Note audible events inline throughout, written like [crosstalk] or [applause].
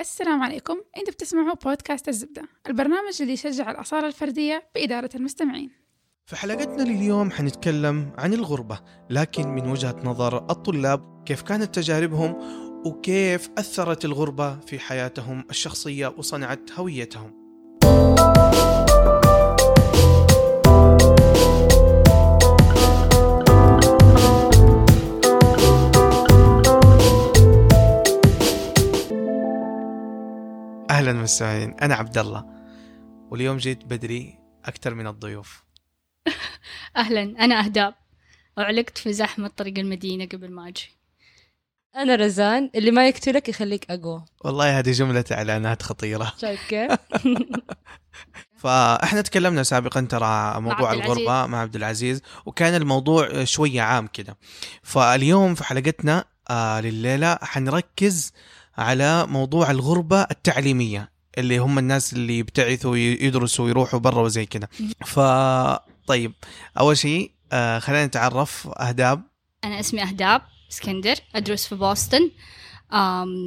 السلام عليكم. أنتوا بتسمعوا بودكاست الزبدة البرنامج اللي يشجع الأصالة الفردية بإدارة المستمعين. في حلقتنا لليوم حنتكلم عن الغربة لكن من وجهة نظر الطلاب كيف كانت تجاربهم وكيف أثرت الغربة في حياتهم الشخصية وصنعت هويتهم. أهلا مستمعين أنا عبد الله واليوم جيت بدري أكثر من الضيوف. [laughs] أهلا. أنا أهداب أعلقت في زحمة طريق المدينة قبل ما أجي. أنا رزان. اللي ما يقتلك يخليك أقوى. والله هذه جملة إعلانات خطيرة. شايف [laughs] كيف؟ [laughs] فإحنا تكلمنا سابقا ترى موضوع العزيز. الغربة مع عبد العزيز وكان الموضوع شوية عام كده. فاليوم في حلقتنا آه لليلة حنركز على موضوع الغربة التعليمية اللي هم الناس اللي يبتعثوا يدرسوا ويروحوا برا وزي كده. ف طيب أول شيء آه خلينا نتعرف أهداب. أنا اسمي أهداب إسكندر أدرس في بوسطن.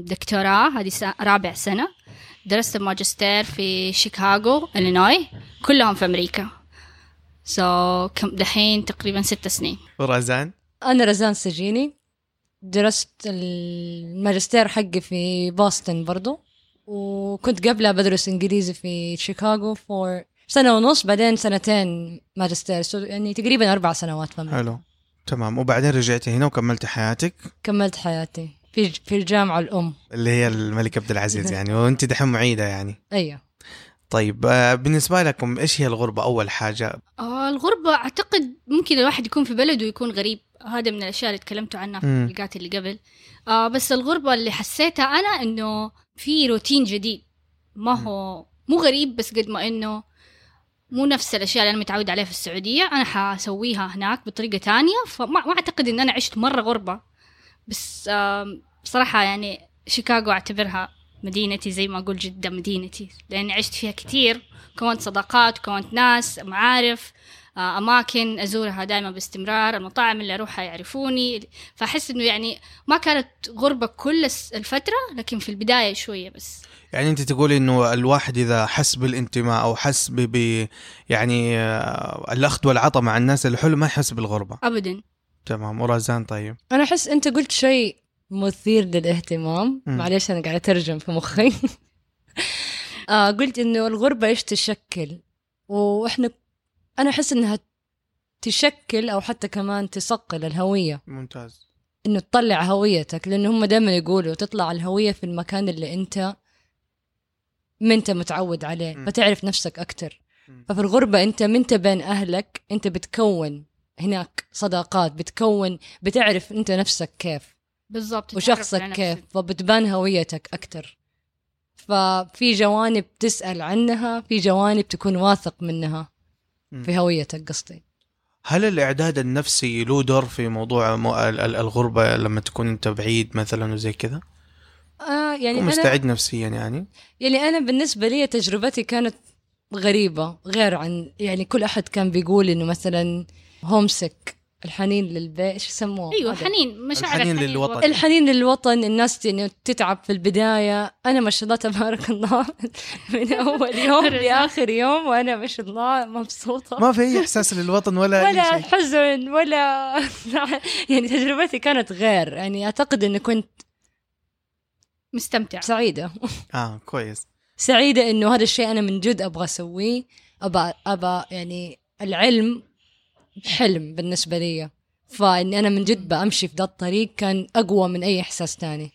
دكتوراه هذه رابع سنة. درست الماجستير في شيكاغو إلينوي. كلهم في أمريكا. so كم دحين تقريبا ست سنين. ورزان؟ أنا رزان سجيني. درست الماجستير حقي في بوسطن برضو وكنت قبلها بدرس إنجليزي في شيكاغو for سنة ونص بعدين سنتين ماجستير. so يعني تقريبا أربع سنوات أمريكا. حلو. تمام. وبعدين رجعتي هنا وكملتي حياتك؟ كملت حياتي في في الجامعة الأم. اللي هي الملك عبد العزيز [laughs] يعني وأنت دحين معيدة يعني. أيوه. طيب آه، بالنسبة لكم إيش هي الغربة؟ أول حاجة. آه الغربة أعتقد ممكن الواحد يكون في بلده ويكون غريب. هذا من الأشياء اللي تكلمتوا عنها في. الحلقات اللي قبل. آه بس الغربة اللي حسيتها أنا إنه في روتين جديد. ما هو مو غريب بس قد ما إنه مو نفس الأشياء اللي أنا متعود عليها في السعودية. أنا حسويها هناك بطريقة تانية. فما ما أعتقد إن أنا عشت مرة غربة. بس آم، بصراحة يعني شيكاغو أعتبرها مدينتي زي ما أقول جدة مدينتي. لأني عشت فيها كتير. كونت صداقات كونت ناس معارف. آه، أماكن أزورها دائما باستمرار المطاعم اللي أروحها يعرفوني. فأحس إنه يعني ما كانت غربة كل الس- الفترة لكن في البداية شوية بس. يعني أنت تقولي إنه الواحد إذا حس بالانتماء أو حس ب يعني آه، الأخذ والعطاء مع الناس الحلو ما يحس بالغربة. أبدا. تمام. ورزان طيب. أنا أحس أنت قلت شيء مثير للاهتمام. معلش أنا قاعدة أترجم في مخي. [laughs] آه قلت إنه الغربة إيش تشكل؟ وإحنا أنا أحس إنها تشكل أو حتى كمان تصقل الهوية ممتاز إنه تطلع هويتك لأنه هم دائما يقولوا تطلع الهوية في المكان اللي أنت ما أنت متعود عليه مم. فتعرف نفسك أكتر مم. ففي الغربة أنت من أنت بين أهلك أنت بتكون هناك صداقات بتكون بتعرف أنت نفسك كيف بالضبط وشخصك كيف. فبتبان هويتك أكتر ففي جوانب تسأل عنها في جوانب تكون واثق منها. في هويتك قصدي. هل الإعداد النفسي له دور في موضوع مو- ال- ال- الغربة لما تكون أنت بعيد مثلا وزي كذا؟ آه يعني تكون أنا مستعد نفسيا يعني؟ يعني أنا بالنسبة لي تجربتي كانت غريبة غير عن يعني كل أحد كان بيقول إنه مثلا هومسك الحنين للبيت إيش يسموه؟ أيوة هذا؟ حنين مشاعر الحنين الحنين للوطن. الحنين للوطن الناس يعني تتعب في البداية. أنا ما شاء الله تبارك الله. [laughs] من أول يوم [laughs] لآخر يوم وأنا ما شاء الله مبسوطة. ما في أي إحساس للوطن ولا ولا شيء. حزن ولا [laughs] يعني تجربتي كانت غير. يعني أعتقد إني كنت مستمتع. سعيدة. آه كويس. سعيدة إنه هذا الشيء أنا من جد أبغى أسويه. أبى أبى يعني العلم حلم بالنسبة لي فإني أنا من جد بأمشي في ذا الطريق كان أقوى من أي إحساس تاني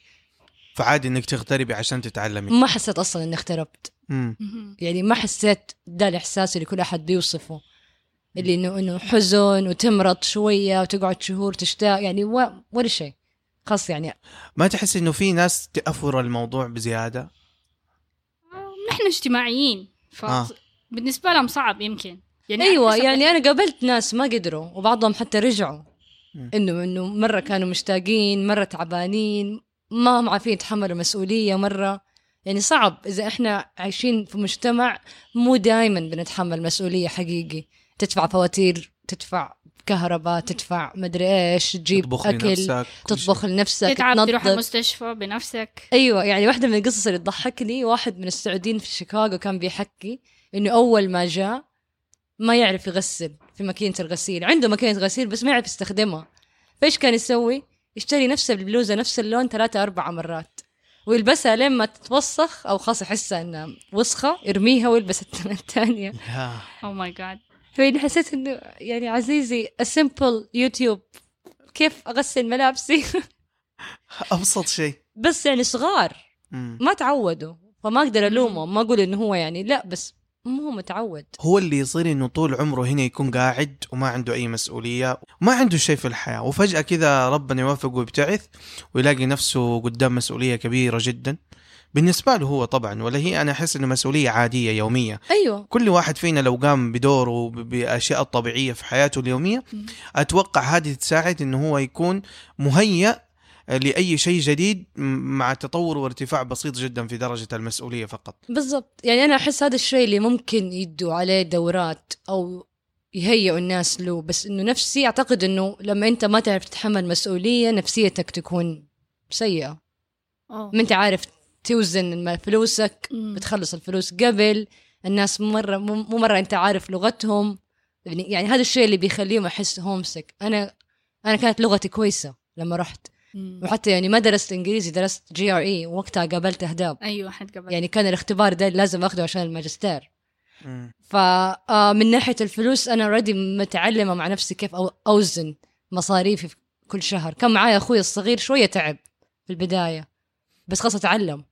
فعادي إنك تغتربي عشان تتعلمي ما حسيت أصلا إني اختربت مم. مهم. يعني ما حسيت ده الإحساس اللي كل أحد بيوصفه اللي إنه إنه حزن وتمرض شوية وتقعد شهور تشتاق يعني. ولا شيء خاص يعني ما تحس إنه في ناس تأفور الموضوع بزيادة نحن اجتماعيين ف آه. بالنسبة لهم صعب يمكن يعني أيوه يعني أنا قابلت ناس ما قدروا وبعضهم حتى رجعوا. إنه إنه مرة كانوا مشتاقين مرة تعبانين ما هم عارفين يتحملوا مسؤولية مرة يعني صعب إذا إحنا عايشين في مجتمع مو دائما بنتحمل مسؤولية حقيقي تدفع فواتير تدفع كهرباء تدفع مدري إيش تجيب تطبخ أكل لنفسك تطبخ شيء. لنفسك تتعب تروح. المستشفى بنفسك أيوه يعني واحدة من القصص اللي تضحكني واحد من السعوديين في شيكاغو كان بيحكي إنه أول ما جاء ما يعرف يغسل في ماكينة الغسيل عنده ماكينة غسيل بس ما يعرف يستخدمها. فإيش كان يسوي؟ يشتري نفس البلوزه نفس اللون ثلاثة أربعة مرات ويلبسها لين ما تتوسخ أو خلاص يحسها انها وسخة يرميها ويلبس لا oh my God فإني حسيت إنه يعني عزيزي ال simple يوتيوب كيف أغسل ملابسي؟ [laughs] أبسط شيء. بس يعني صغار. ما تعودوا. فما أقدر الومه ما أقول إنه هو يعني لا بس مو هو متعود. هو اللي يصير إنه طول عمره هنا يكون قاعد وما عنده أي مسؤولية وما عنده شيء في الحياة. وفجأة كذا ربنا يوفقه ويبتعث ويلاقي نفسه قدام مسؤولية كبيرة جدا. بالنسبة له هو طبعا ولا هي أنا أحس إنه مسؤولية عادية يوميه أيوه. كل واحد فينا لو قام بدوره ب- بأشياء الطبيعيه في حياته اليومية مم. أتوقع هذه تساعد إنه هو يكون مهيأ لأي شيء جديد مع تطور وارتفاع بسيط جدا في درجة المسؤولية فقط. بالضبط. يعني أنا أحس هذا الشيء اللي ممكن يدوا عليه دورات أو يهيئوا الناس له بس إنه نفسي أعتقد إنه لما أنت ما تعرف تتحمل مسؤولية نفسيتك تكون سيئة. ما أنت عارف توزن فلوسك مم. بتخلص الفلوس قبل الناس مره مو مرة أنت عارف لغتهم. يعني, يعني هذا الشيء اللي بيخليهم أحس homesick أنا أنا كانت لغتي كويسة لما رحت. وحتى يعني ما درست إنجليزي درست GRE وقتها قابلت إهداب. أيوه حد قبل يعني كان الاختبار ده لازم أخده عشان الماجستير. فمن ناحية الفلوس أنا already متعلمة مع نفسي كيف أو- أوزن مصاريفي في كل شهر. كان معايا أخوي الصغير شوية تعب في البداية بس خلاص اتعلم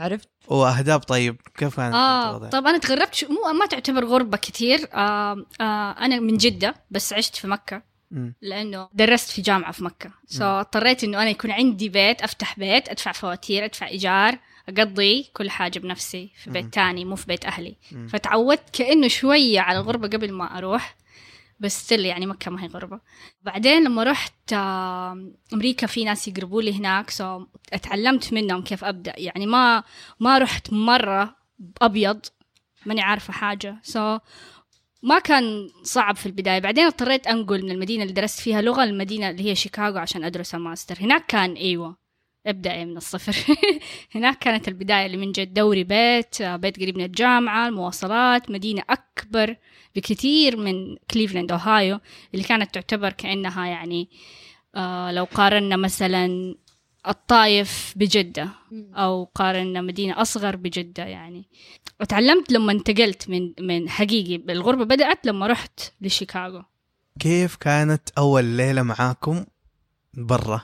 عرفت؟ وأهداب طيب كيف آه الوضع؟ طب أنا تغربت شو؟ مو ما تعتبر غربة كثير آه آه أنا من جدة بس عشت في مكة. لأنه درست في جامعة في مكة. so اضطريت إنه أنا يكون عندي بيت أفتح بيت أدفع فواتير أدفع إيجار أقضي كل حاجة بنفسي في. بيت تاني مو في بيت أهلي. فتعودت كأنه شوية على الغربة قبل ما أروح بس still يعني مكة ما هي غربة. بعدين لما رحت أمريكا في ناس يقربوا لي هناك so اتعلمت منهم كيف أبدأ. يعني ما ما رحت مرة أبيض ماني عارفة حاجة. سو ما كان صعب في البداية. بعدين اضطريت أنقل من المدينة اللي درست فيها لغة المدينة اللي هي شيكاغو عشان أدرس الماستر. هناك كان إيوه ابدأي من الصفر. [laughs] هناك كانت البداية اللي من جد. دوري بيت بيت قريب من الجامعة المواصلات مدينة أكبر بكثير من كليفلاند أوهايو اللي كانت تعتبر كأنها يعني آه لو قارنا مثلا الطايف بجدة أو قارنا مدينة أصغر بجدة يعني. وتعلمت لما انتقلت من من حقيقي الغربة بدأت لما رحت لشيكاغو. كيف كانت أول ليلة معاكم برا؟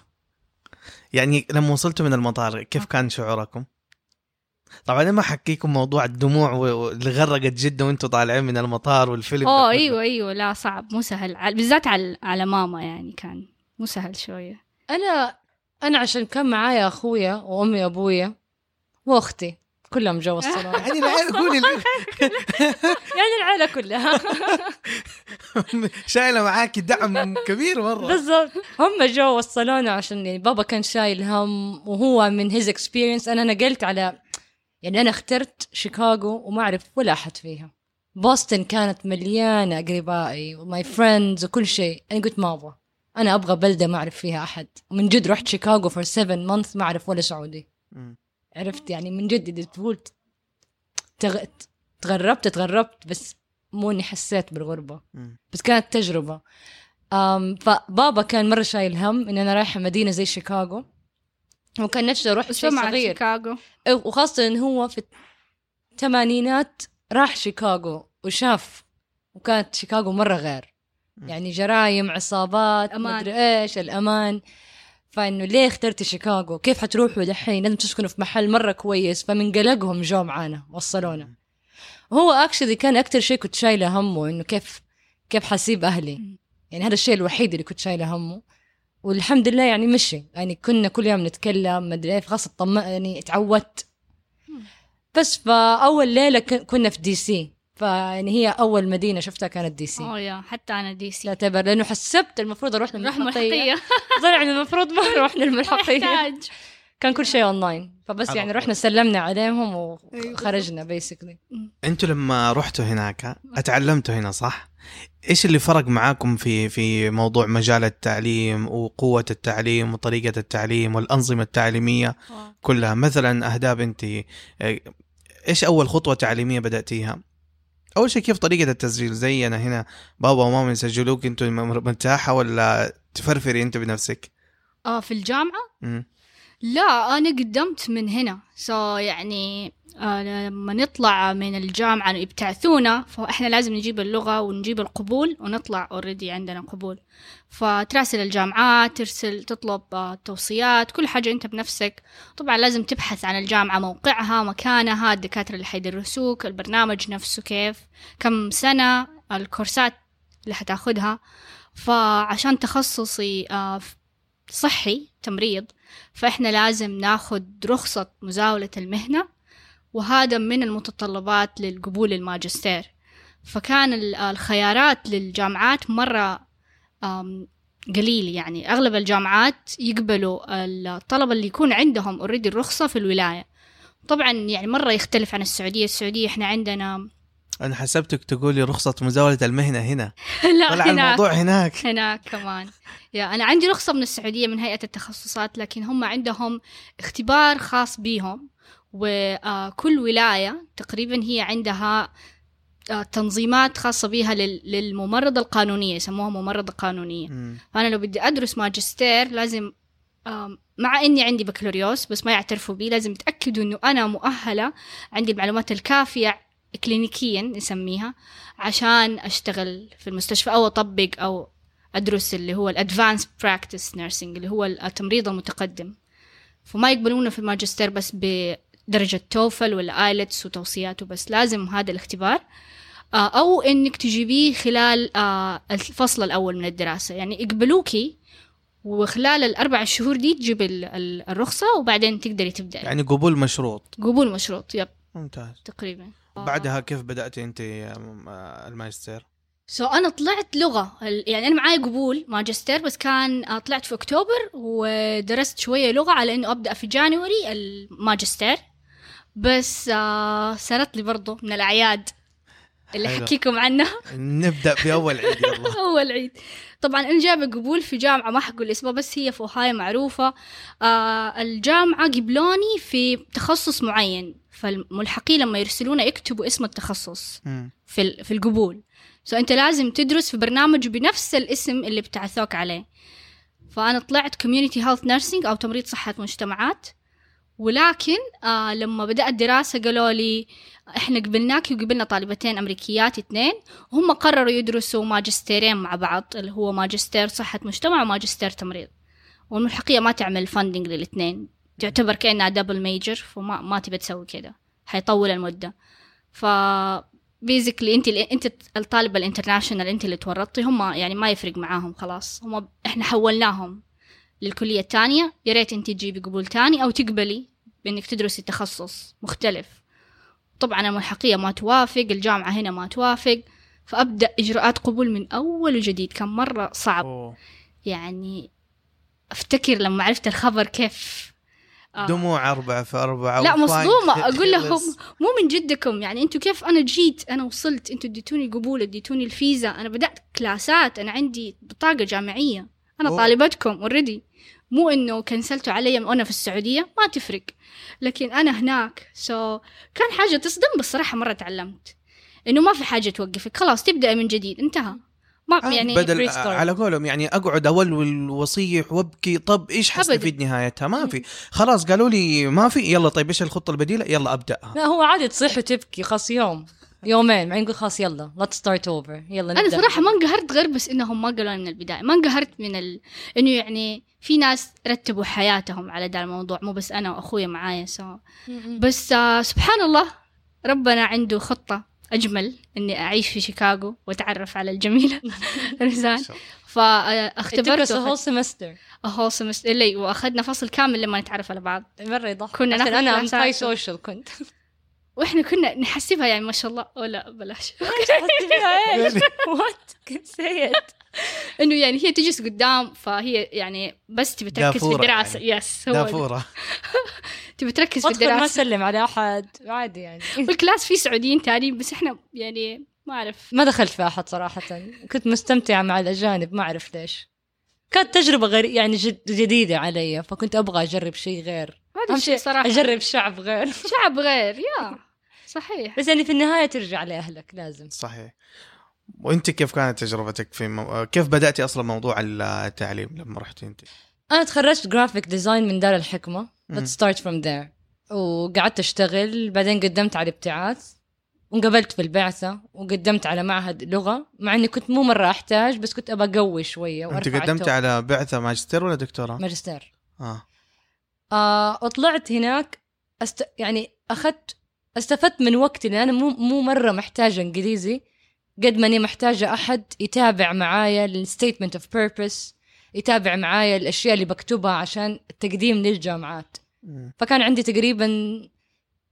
يعني لما وصلتوا من المطار كيف كان شعوركم؟ طبعا أنا ما حكيكم موضوع الدموع اللي غرقت جدة وأنتم طالعين من المطار والفيلم. ده أوه. أيوه أيوه لا صعب مو سهل. على- بالذات على على ماما يعني كان مو سهل شوية. أنا أنا عشان كان معايا أخويا وأمي وأبويا وأختي كلهم جو الصالون [laughs] يعني العيال قولي [laughs] يعني العيلة كلها. [laughs] شايلة معاكي دعم كبير مرة. بالضبط. هم جو الصالون عشان يعني بابا كان شايل هم وهو من هيز اكسبيرينس أنا نقلت على يعني أنا اخترت شيكاغو وما أعرف ولا أحد فيها. بوسطن كانت مليانة أقربائي و my friends وكل شيء. أنا قلت ما أبغى أنا أبغى بلدة ما أعرف فيها أحد. ومن جد رحت شيكاغو for 7 months ما أعرف ولا سعودي. عرفت يعني من جد إذا تقول تغ... تغربت تغربت بس مو اني حسيت بالغربة. بس كانت تجربة. أم فبابا كان مرة شايل هم إن أنا رايحة مدينة زي شيكاغو. وكان نفسه أروح شيء صغير. شيكاغو. أو- وخاصة إن هو في الثمانينات راح شيكاغو وشاف وكانت شيكاغو مرة غير. يعني جرايم عصابات أمان. مدري إيش الأمان. فإنه ليه اخترتي شيكاغو؟ كيف حتروحوا دحين؟ لازم تسكنوا في محل مرة كويس. فمن قلقهم جو معانا وصلونا وهو actually كان أكثر شيء كنت شايلة همه إنه كيف كيف حسيب أهلي. يعني هذا الشيء الوحيد اللي كنت شايلة همه. والحمد لله يعني مشي. يعني كنا كل يوم نتكلم ما أدري إيه خلاص اطمأ يعني تعودت بس فأول ليلة كنا في DC فيعني هي أول مدينة شفتها كانت DC أوه يا حتى أنا DC تعتبر لأنه حسبت المفروض أروح روح للملحقيه ملحقيه [laughs] طلع المفروض ما أروح للملحقية. محتاج. كان كل شيء اونلاين فبس يعني. رحنا سلمنا عليهم أيوة. وخرجنا basically أنتوا لما رحتوا هناك أتعلمتوا هنا صح؟ إيش اللي فرق معاكم في في موضوع مجال التعليم وقوة التعليم وطريقة التعليم والأنظمة التعليمية كلها؟ مثلا أهداب أنت آه، إيش أول خطوة تعليمية بدأتيها؟ أول شيء كيف طريقة التسجيل زي أنا هنا بابا وماما يسجلوك أنتوا مرتاحة ولا تفرفري أنت بنفسك؟ آه في الجامعة مم. لا أنا قدمت من هنا so يعني لما نطلع من الجامعة يبتعثونا فإحنا لازم نجيب اللغة ونجيب القبول ونطلع already عندنا قبول. فتراسل الجامعات ترسل تطلب آه توصيات كل حاجة أنت بنفسك. طبعا لازم تبحث عن الجامعة موقعها مكانها الدكاترة اللي حيدرسوك البرنامج نفسه كيف كم سنة الكورسات اللي حتاخدها. فعشان تخصصي آه صحي تمريض فإحنا لازم ناخد رخصة مزاولة المهنة. وهذا من المتطلبات للقبول الماجستير فكان ال- الخيارات للجامعات مرة قليل يعني. أغلب الجامعات يقبلوا الطلبة اللي يكون عندهم اوريدي الرخصة في الولاية. طبعا يعني مرة يختلف عن السعودية. السعودية إحنا عندنا أنا حسبتك تقولي رخصة مزاولة المهنة هنا. [laughs] لا طلع هناك الموضوع هناك. هناك كمان. يا أنا عندي رخصة من السعودية من هيئة التخصصات لكن هم عندهم اختبار خاص بيهم. وكل ولاية تقريبا هي عندها تنظيمات خاصة بيها لل- للممرضة القانونية يسموها ممرضة قانونية. فأنا لو بدي أدرس ماجستير لازم مع إني عندي بكالوريوس بس ما يعترفوا بي لازم يتأكدوا إنه أنا مؤهلة عندي المعلومات الكافية clinically نسميها عشان أشتغل في المستشفى أو أطبق أو أدرس اللي هو ال advanced practice nursing اللي هو التمريض المتقدم فما يقبلونا في الماجستير بس بدرجة TOEFL ولا IELTS وتوصياته بس لازم هذا الاختبار. آه، أو إنك تجيبيه خلال آه، الفصل الأول من الدراسة. يعني يقبلوكي وخلال الأربع شهور دي تجيب ال- ال- الرخصة وبعدين تقدري تبدأي. يعني قبول مشروط. قبول مشروط yep. ممتاز. تقريبا. بعدها كيف بدأتي أنت آه، الماجستير؟ so أنا طلعت لغة. ال- يعني أنا معاي قبول ماجستير بس كان طلعت في أكتوبر ودرست شوية لغة على إنه أبدأ في January الماجستير. بس آه صارت لي برضو من الأعياد اللي حلو. حكيكم عنها. نبدأ بأول عيد يلا. [laughs] أول عيد. طبعا أنا جايبه قبول في جامعة ما حقول اسمها بس هي في أوهايو معروفة. آه الجامعة قبلوني في تخصص معين فالملحقين لما يرسلونا يكتبوا اسم التخصص. في في القبول. so أنت لازم تدرس في برنامج بنفس الاسم اللي بتعثوك عليه. فأنا طلعت community health nursing أو تمريض صحة مجتمعات. ولكن آه لما بدات دراسه قالوا لي إحنا قبلناكي وقبلنا طالبتين أمريكيات اثنين. وهم قرروا يدرسوا ماجستيرين مع بعض اللي هو ماجستير صحة مجتمع وماجستير تمريض. والملحقية ما تعمل funding للاثنين. تعتبر كأنها double major فما ما تبي تسوي كده حيطول المدة. ف basically أنت أنت الطالبة ال international أنت اللي تورطتي هم يعني ما يفرق معاهم خلاص. هم إحنا حولناهم للكلية الثانية. يا ريت أنت تجيبي قبول تاني أو تقبلي. بإنك تدرسي تخصص مختلف. طبعا الملحقيه ما توافق الجامعة هنا ما توافق فأبدأ إجراءات قبول من أول وجديد. كان مرة صعب. أوه. يعني أفتكر لما عرفت الخبر كيف. آه. دموع أربعة في أربعة لا مصدومة. أقول لهم. مو من جدكم. يعني أنتوا كيف أنا جيت أنا وصلت أنتوا اديتوني قبول اديتوني الفيزا. أنا بدأت كلاسات. أنا عندي بطاقة جامعية. أنا أوه. طالبتكم already مو إنه كنسلتوا علي وأنا في السعودية ما تفرق. لكن أنا هناك so كان حاجة تصدم بس صراحة مرة تعلمت. إنه ما في حاجة توقفك خلاص تبدأ من جديد انتهى. ما آه، يعني بدل. على قولهم يعني أقعد أولول واصيح وأبكي طب إيش حستفيد نهايتها؟ ما في. خلاص قالوا لي ما في يلا طيب إيش الخطة البديلة؟ يلا ابداها لا هو عادي تصيح وتبكي خلاص يوم. يومين بعدين نقول خلاص يلا let's start over يلا أنا نبدأ. صراحة ما انقهرت غير بس إنهم ما قالوا من البداية. ما انقهرت من ال... إنه يعني في ناس رتبوا حياتهم على ده الموضوع مو بس أنا وأخويا معايا سوا م-م. بس آه سبحان الله ربنا عنده خطة أجمل إني أعيش في شيكاغو وأتعرف على الجميلة [laughs] رزان. فاختبرت a whole semester. whole semester اللي وأخذنا فصل كامل لما نتعرف على بعض. مرة يضحك. كنا ناخذ أنا و- social كنت. [laughs] وإحنا كنا نحسبها يعني ما شاء الله. أو لا بلاش. [laughs] وات كنت سيت [laughs] انه يعني هي تجلس قدام فهي يعني بس تبي تركز في دافورة الدراسة. يعني. يس هو. دافورة. [laughs] تبي تركز في ادخل ما الدراسة. اسلم على أحد عادي يعني. [laughs] والكلاس فيه سعوديين تانيين بس إحنا يعني ما أعرف. ما دخلت في أحد صراحة. كنت مستمتعة مع الأجانب ما أعرف ليش. كانت تجربة غير يعني جد جديدة علي فكنت أبغى أجرب شيء غير. هذا الشيء شيء صراحة. أجرب شعب غير. شعب غير يا صحيح. بس يعني في النهاية ترجع لأهلك لازم. صحيح. وانت كيف كانت تجربتك في مو... كيف بدأتي أصلا موضوع التعليم لما رحتي انت؟ أنا تخرجت graphic design من دار الحكمة. let's start from there. وقعدت أشتغل بعدين قدمت على الابتعاث وانقبلت في البعثة وقدمت على معهد لغة. مع إني كنت مو مرة أحتاج بس كنت ابى أقوي شوية أنت قدمت على بعثة ماجستير ولا دكتوراه؟ ماجستير. آه. آه وطلعت هناك أست... يعني أخذت استفدت من وقتي لأن أنا مو مو مرة محتاجة إنجليزي. قد ما أني محتاجة أحد يتابع معايا ال statement of purpose يتابع معايا الأشياء اللي بكتبها عشان التقديم للجامعات. مم. فكان عندي تقريبا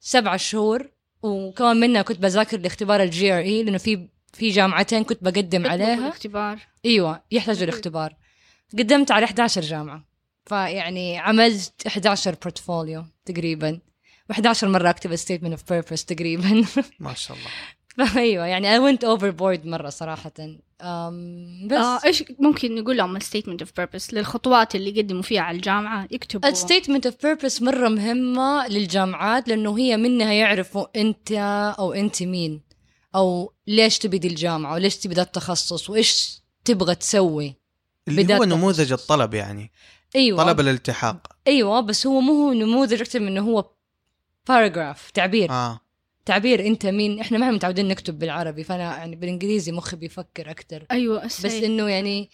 سبعة شهور وكمان منها كنت بذاكر لاختبار ال GRE لأنه في في جامعتين كنت بقدم عليها. الاختبار. أيوه يحتاجوا الاختبار. قدمت على 11 جامعة. فيعني عملت 11 portfolio تقريبا. و11 مرة أكتب statement of purpose تقريبا. ما شاء الله. [laughs] فايوه [laughs] يعني I went overboard مرة صراحة. أم بس. آه إيش ممكن نقول لهم ال statement of purpose للخطوات اللي يقدموا فيها على الجامعة يكتبوا. ال statement of purpose مرة مهمة للجامعات لأنه هي منها يعرفوا أنت أو أنت مين أو ليش تبي دي الجامعة وليش تبي ذا التخصص وإيش تبغى تسوي اللي هو نموذج. الطلب يعني. أيوه. طلب الالتحاق. أيوه بس هو مو هو نموذج أكثر من إنه هو paragraph تعبير. آه. تعبير انت مين؟ إحنا ما إحنا متعودين نكتب بالعربي فأنا يعني بالإنجليزي مخي بيفكر أكثر أيوه بس بس إنه يعني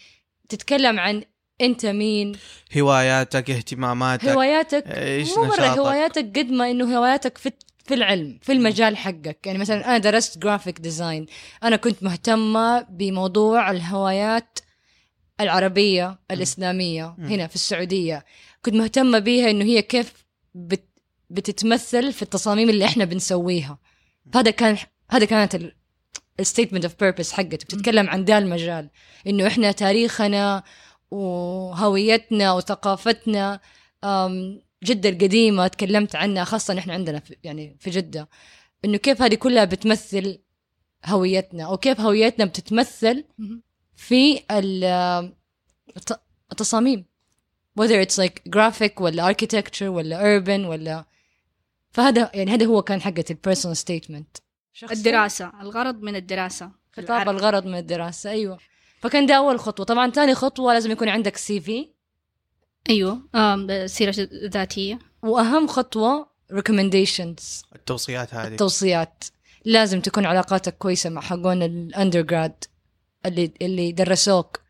تتكلم عن أنت مين؟ هواياتك اهتماماتك هواياتك إيش مو مرة هواياتك قد ما إنه هواياتك في في العلم في المجال حقك. يعني مثلا أنا درست graphic design أنا كنت مهتمة بموضوع الهوية العربية الإسلامية. هنا في السعودية. كنت مهتمة بيها إنه هي كيف بت بتتمثل في التصاميم اللي إحنا بنسويها. هذا كان هذا كانت ال statement of purpose حقتي. بتتكلم عن ذا المجال. إنه إحنا تاريخنا وهويتنا وثقافتنا جدة القديمة تكلمت عنها خاصة نحن عندنا في يعني في جدة. إنه كيف هذه كلها بتمثل هويتنا أو كيف هويتنا بتتمثل في ال- الت- التصاميم. Whether it's like graphic ولا architecture ولا urban ولا فهذا يعني هذا هو كان حقة ال personal statement الدراسة الغرض من الدراسة خطاب الغرض من الدراسة أيوة. فكان ده أول خطوة. طبعا ثاني خطوة لازم يكون عندك CV أيوه آم، سيرة ذاتية. وأهم خطوة recommendations. التوصيات هذه. التوصيات. لازم تكون علاقاتك كويسة مع حقون الأندرجراد اللي اللي درسوك.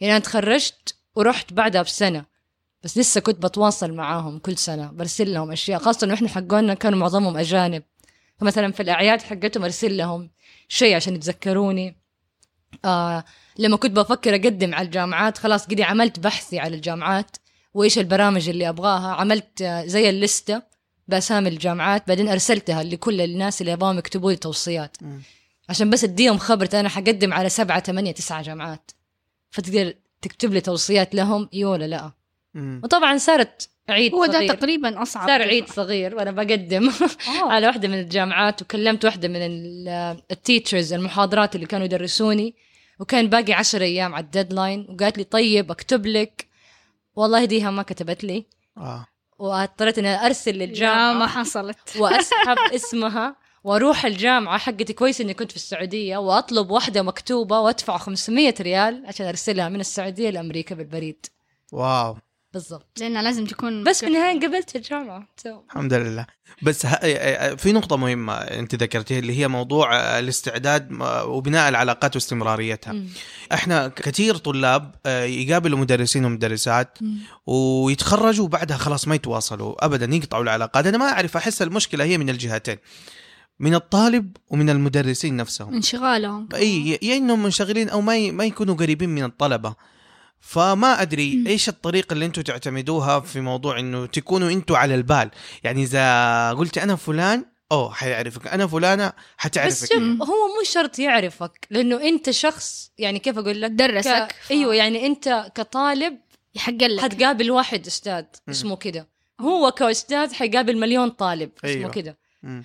يعني أنا تخرجت ورحت بعدها بسنة. بس لسه كنت بتواصل معاهم كل سنة برسل لهم أشياء خاصة إنه إحنا حقونا كانوا معظمهم أجانب. فمثلا في الأعياد حقتهم أرسل لهم شيء عشان يتذكروني. آه لما كنت بفكر أقدم على الجامعات خلاص قدي عملت بحثي على الجامعات وإيش البرامج اللي أبغاها عملت زي الليستة بأسامي الجامعات بعدين أرسلتها لكل الناس اللي يبغاهم يكتبوا لي توصيات. عشان بس أديهم خبرة أنا حقدم على سبعة ثمانية تسعة جامعات. فتقدر تكتب لي توصيات لهم اي ولا لا؟ مم. وطبعا صارت عيد هو ده صغير. تقريبا أصعب صار عيد صغير وأنا بقدم. آه. [laughs] على واحدة من الجامعات وكلمت واحدة من ال teachers المحاضرات اللي كانوا يدرسوني وكان باقي عشر أيام على ال deadline وقالت لي طيب أكتب لك. والله ديها ما كتبت لي. آه. واضطريت إني أرسل لا للجامعة ما حصلت. [laughs] وأسحب اسمها وأروح الجامعة حقتي. كويس إني كنت في السعودية وأطلب واحدة مكتوبة وأدفع 500 ريال عشان أرسلها من السعودية لأمريكا بالبريد. wow. بالضبط. لأن لازم تكون بس في النهاية قبلت so. الحمد لله. بس ه... في نقطة مهمة أنت ذكرتيها اللي هي موضوع الاستعداد وبناء العلاقات واستمراريتها. مم. إحنا كثير طلاب آه، يقابلوا مدرسين ومدرسات ويتخرجوا وبعدها خلاص ما يتواصلوا ابدا يقطعوا العلاقات. أنا ما أعرف أحس المشكلة هي من الجهتين من الطالب ومن المدرسين نفسهم. انشغالهم إي يا إنهم منشغلين أو ما ي- ما يكونوا قريبين من الطلبة. فما أدري إيش الطريقة اللي أنتم تعتمدوها في موضوع إنه تكونوا أنتم على البال. يعني إذا قلت أنا فلان أوه حيعرفك. أنا فلانة بس حتعرفك شوف هي. هو مو شرط يعرفك لأنه أنت شخص يعني كيف أقول لك؟ درسك. ك... أيوه يعني أنت كطالب يحق لك. حتقابل واحد أستاذ اسمه كده. هو كأستاذ حيقابل مليون طالب اسمه أيوة. كده.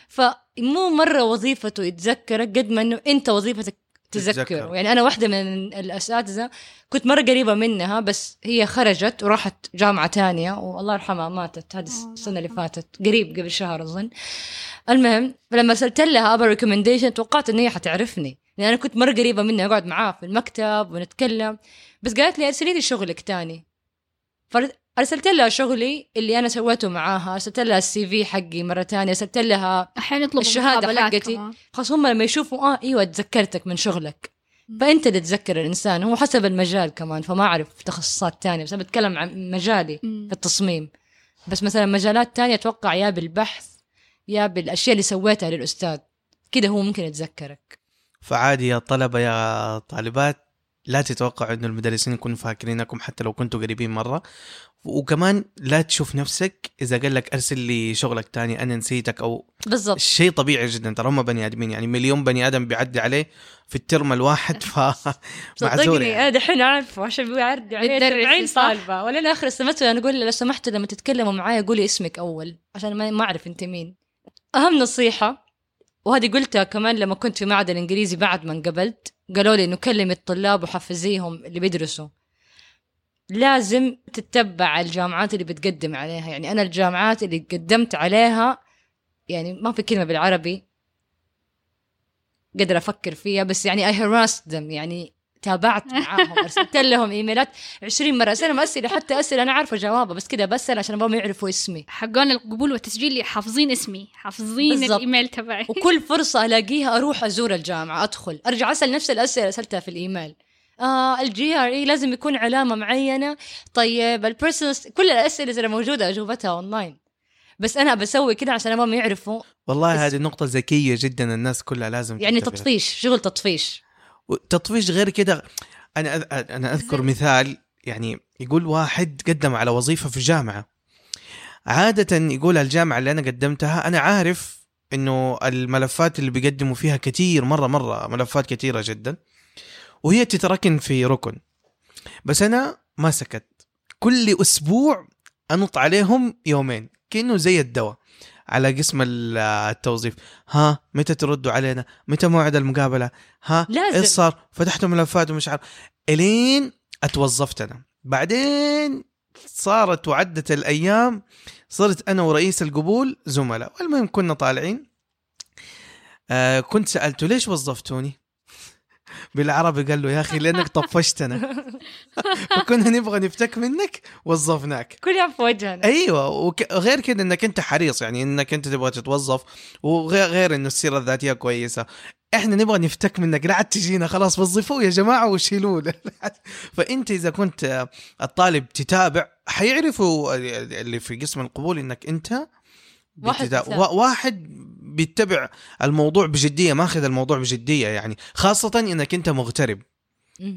فمو مرة وظيفته يتذكرك قد ما إنه أنت وظيفتك تتذكر. يعني أنا واحدة من الأساتذة كنت مرة قريبة منها بس هي خرجت وراحت جامعة تانية والله يرحمها ماتت هذه الله السنة اللي. فاتت قريب قبل شهر أظن المهم فلما ارسلت لها ابا recommendation توقعت إن هي حتعرفني لأن أنا كنت مرة قريبة منها أقعد معاها في المكتب ونتكلم بس قالت لي أرسلي لي شغلك تاني فارسلت لها شغلي اللي أنا سويته معاها. أرسلت لها ال CV حقي مرة تانية أرسلت لها أحيانا يطلبوا الشهادة مقابلات حقتي. خلاص هم لما يشوفوا آه إيوه تذكرتك من شغلك. فأنت اللي تذكر الإنسان. هو حسب المجال كمان فما أعرف تخصصات تانية بس أنا بتكلم عن مجالي مم. في التصميم. بس مثلا مجالات تانية أتوقع يا بالبحث يا بالأشياء اللي سويتها للأستاذ. كده هو ممكن يتذكرك. فعادي يا طلبة يا طالبات. لا تتوقعوا انه المدرسين يكونوا فاكرينكم حتى لو كنتوا قريبين مرة. وكمان لا تشوف نفسك إذا قال لك أرسل لي شغلك تاني أنا نسيتك أو بالضبط. شيء طبيعي جدا. ترى هم بني آدمين يعني مليون بني آدم بيعدي عليه في الترم الواحد ف [laughs] صدقني يعني. أنا دحين عارفه عشان بيعرض علي بتدرسي 70 صح؟ طالبه ولا أنا آخر السمستر أنا أقول لو سمحتوا لما تتكلموا معايا قولي اسمك أول عشان ما ما أعرف أنت مين. أهم نصيحة وهذه قلتها كمان لما كنت في معهد الانجليزي بعد ما انقبلت قالوا لي إنه كلمي الطلاب وحفزيهم اللي بيدرسوا. لازم تتبع الجامعات اللي بتقدم عليها. يعني أنا الجامعات اللي قدمت عليها يعني ما في كلمة بالعربي قادر أفكر فيها بس يعني I harassed them. يعني تابعت معاهم أرسلت لهم إيميلات 20 مرة. اسالهم اسئله حتى اسئله أنا عارفة جوابها بس كذا بسال عشان أبغاهم يعرفوا اسمي. حقون القبول والتسجيل اللي حافظين اسمي. حافظين. الإيميل تبعي. وكل [laughs] فرصة ألاقيها أروح أزور الجامعة أدخل أرجع أسأل نفس الأسئلة سألتها في الإيميل. آه ال GRE لازم يكون علامة معينة. طيب ال personal كل الأسئلة اللي موجودة اجوبتها اونلاين بس أنا بسوي كده عشان أبغاهم يعرفوا والله هذه نقطة ذكية جدا الناس كلها لازم يعني. تطفيش شغل تطفيش. تطفيش غير كده. أنا أنا أذكر مثال يعني يقول واحد قدم على وظيفة في جامعة عادة يقول الجامعة اللي أنا قدمتها أنا عارف إنه الملفات اللي بيقدموا فيها كتير مرة مرة ملفات كثيرة جدا وهي تتركن في ركن. بس أنا ما سكت. كل أسبوع أنط عليهم يومين كأنه زي الدواء. على قسم ال- التوظيف. ها متى تردوا علينا؟ متى موعد المقابلة؟ ها لازم. إيش صار؟ فتحتوا ملفات ومش عارف. إلين أتوظفت أنا. بعدين صارت وعدت الأيام صرت أنا ورئيس القبول زملاء. والمهم كنا طالعين. آه كنت سالته ليش وظفتوني؟ بالعربي قال له يا أخي لأنك طفشتنا. [laughs] فكنا نبغى نفتك منك وظفناك. كل يوم في وجهنا. أيوه وغير كده إنك أنت حريص يعني إنك أنت تبغى تتوظف وغير غير إنه السيرة الذاتية كويسة. إحنا نبغى نفتك منك لا عاد تجينا خلاص وظفوه يا جماعة وشيلوه. [laughs] فأنت إذا كنت الطالب تتابع حيعرفوا اللي في قسم القبول إنك أنت واحد واحد بيتبع الموضوع بجدية ماخذ الموضوع بجدية يعني خاصة إنك أنت مغترب.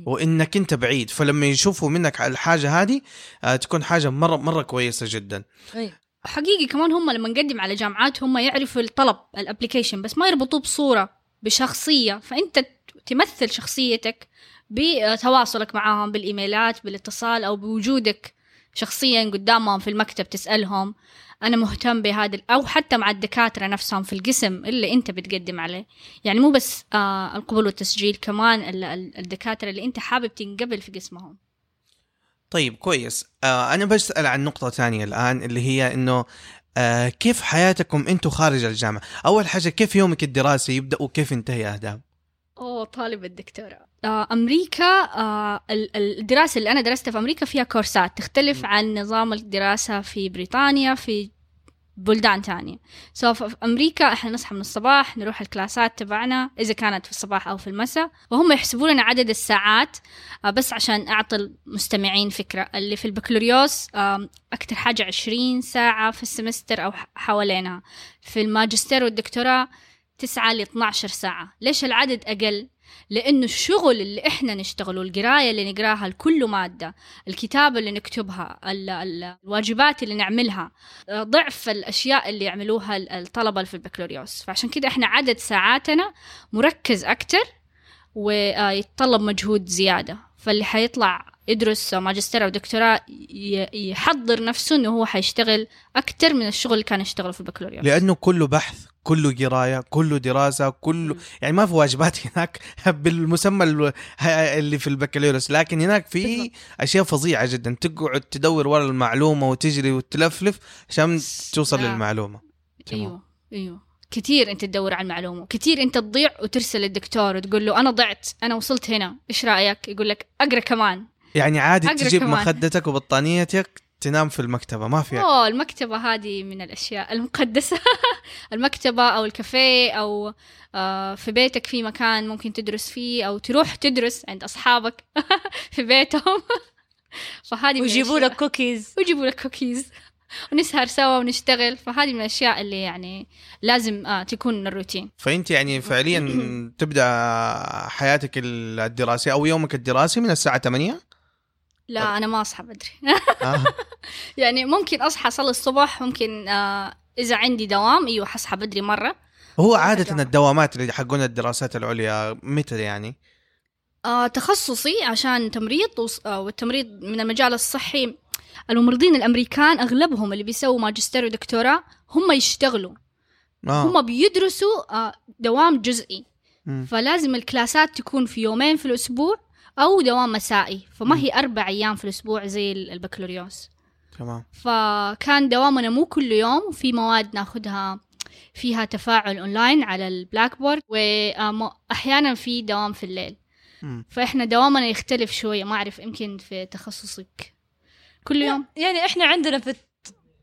وإنك أنت بعيد. فلما يشوفوا منك الحاجة هذه آه، تكون حاجة مرة مرة كويسة جدا. أي. حقيقي كمان هم لما نقدم على جامعات هم يعرفوا الطلب الابلكيشن بس ما يربطوه بصورة بشخصية. فأنت تمثل شخصيتك بتواصلك معاهم بالإيميلات بالإتصال أو بوجودك شخصيا قدامهم في المكتب تسألهم. أنا مهتم بهذا أو حتى مع الدكاترة نفسهم في القسم اللي أنت بتقدم عليه. يعني مو بس آه القبول والتسجيل كمان ال- ال- الدكاترة اللي أنت حابب تنقبل في قسمهم. طيب كويس. آه أنا بسأل عن نقطة ثانية الآن اللي هي إنه آه كيف حياتكم أنتم خارج الجامعة؟ أول حاجة كيف يومك الدراسي يبدأ وكيف ينتهي اهداب اوه طالب الدكتوراه. آه، أمريكا آه، ال- ال- الدراسة اللي أنا درستها في أمريكا فيها كورسات تختلف عن نظام الدراسة في بريطانيا في بلدان تانية. so في أمريكا إحنا نصحى من الصباح نروح الكلاسات تبعنا إذا كانت في الصباح أو في المساء وهم يحسبوا لنا عدد الساعات آه، بس عشان أعطي المستمعين فكرة. اللي في البكالوريوس أكثر حاجة 20 ساعة في ال semester أو ح- حوالينها. في الماجستير والدكتوراه 9 ل 12 ساعة. ليش العدد أقل؟ لأنه الشغل اللي إحنا نشتغله القراية اللي نقراها لكل مادة الكتابة اللي نكتبها ال- ال- الواجبات اللي نعملها ضعف الأشياء اللي يعملوها ال- الطلبة في البكالوريوس. فعشان كده إحنا عدد ساعاتنا مركز أكتر ويتطلب مجهود زيادة. فاللي حيطلع يدرس ماجستير أو دكتوراه يحضر نفسه إنه هو حيشتغل أكتر من الشغل اللي كان يشتغله في البكالوريوس. لأنه كله بحث. كله قرايه كله دراسة كله يعني ما في واجبات [laughs] هناك بالمسمى ال- اللي في البكالوريوس لكن هناك في. أشياء فظيعة جدا تقعد تدور ورا المعلومة وتجري وتلفلف عشان توصل آه. للمعلومة تمام. أيوه أيوه كثير أنت تدور على المعلومة كثير أنت تضيع وترسل للدكتور وتقول له أنا ضعت أنا وصلت هنا إيش رأيك يقول لك أقرأ كمان يعني عادي تجيب كمان. مخدتك وبطانيتك تنام في المكتبة ما في أوه المكتبة هذه من الأشياء المقدسة. [laughs] المكتبة أو الكافيه أو آه في بيتك في مكان ممكن تدرس فيه أو تروح تدرس عند أصحابك [laughs] في بيتهم. [laughs] فهذه من ويجيبوا. لك كوكيز ويجيبوا لك كوكيز ونسهر سوا ونشتغل. فهذه من الأشياء اللي يعني لازم آه تكون الروتين. فأنت يعني فعليا تبدأ حياتك الدراسية أو يومك الدراسي من الساعة 8 لا أنا ما أصحى بدري آه. [laughs] يعني ممكن أصحى اصلي الصبح ممكن آه إذا عندي دوام إيوه حصحى بدري مرة هو. عادة الدوامات اللي حقون الدراسات العليا متى يعني آه تخصصي عشان تمريض آه والتمريض من المجال الصحي الممرضين الأمريكان أغلبهم اللي بيسووا ماجستير ودكتوراه هم يشتغلوا آه. هم بيدرسوا آه دوام جزئي مم. فلازم الكلاسات تكون في يومين في الأسبوع أو دوام مسائي فما هي أربع أيام في الأسبوع زي ال- البكالوريوس. تمام. فكان دوامنا مو كل يوم وفي مواد ناخدها فيها تفاعل أونلاين على ال Blackboard واحيانا في دوام في الليل. مم. فإحنا دوامنا يختلف شوية ما أعرف يمكن في تخصصك. كل يوم؟ يعني إحنا عندنا في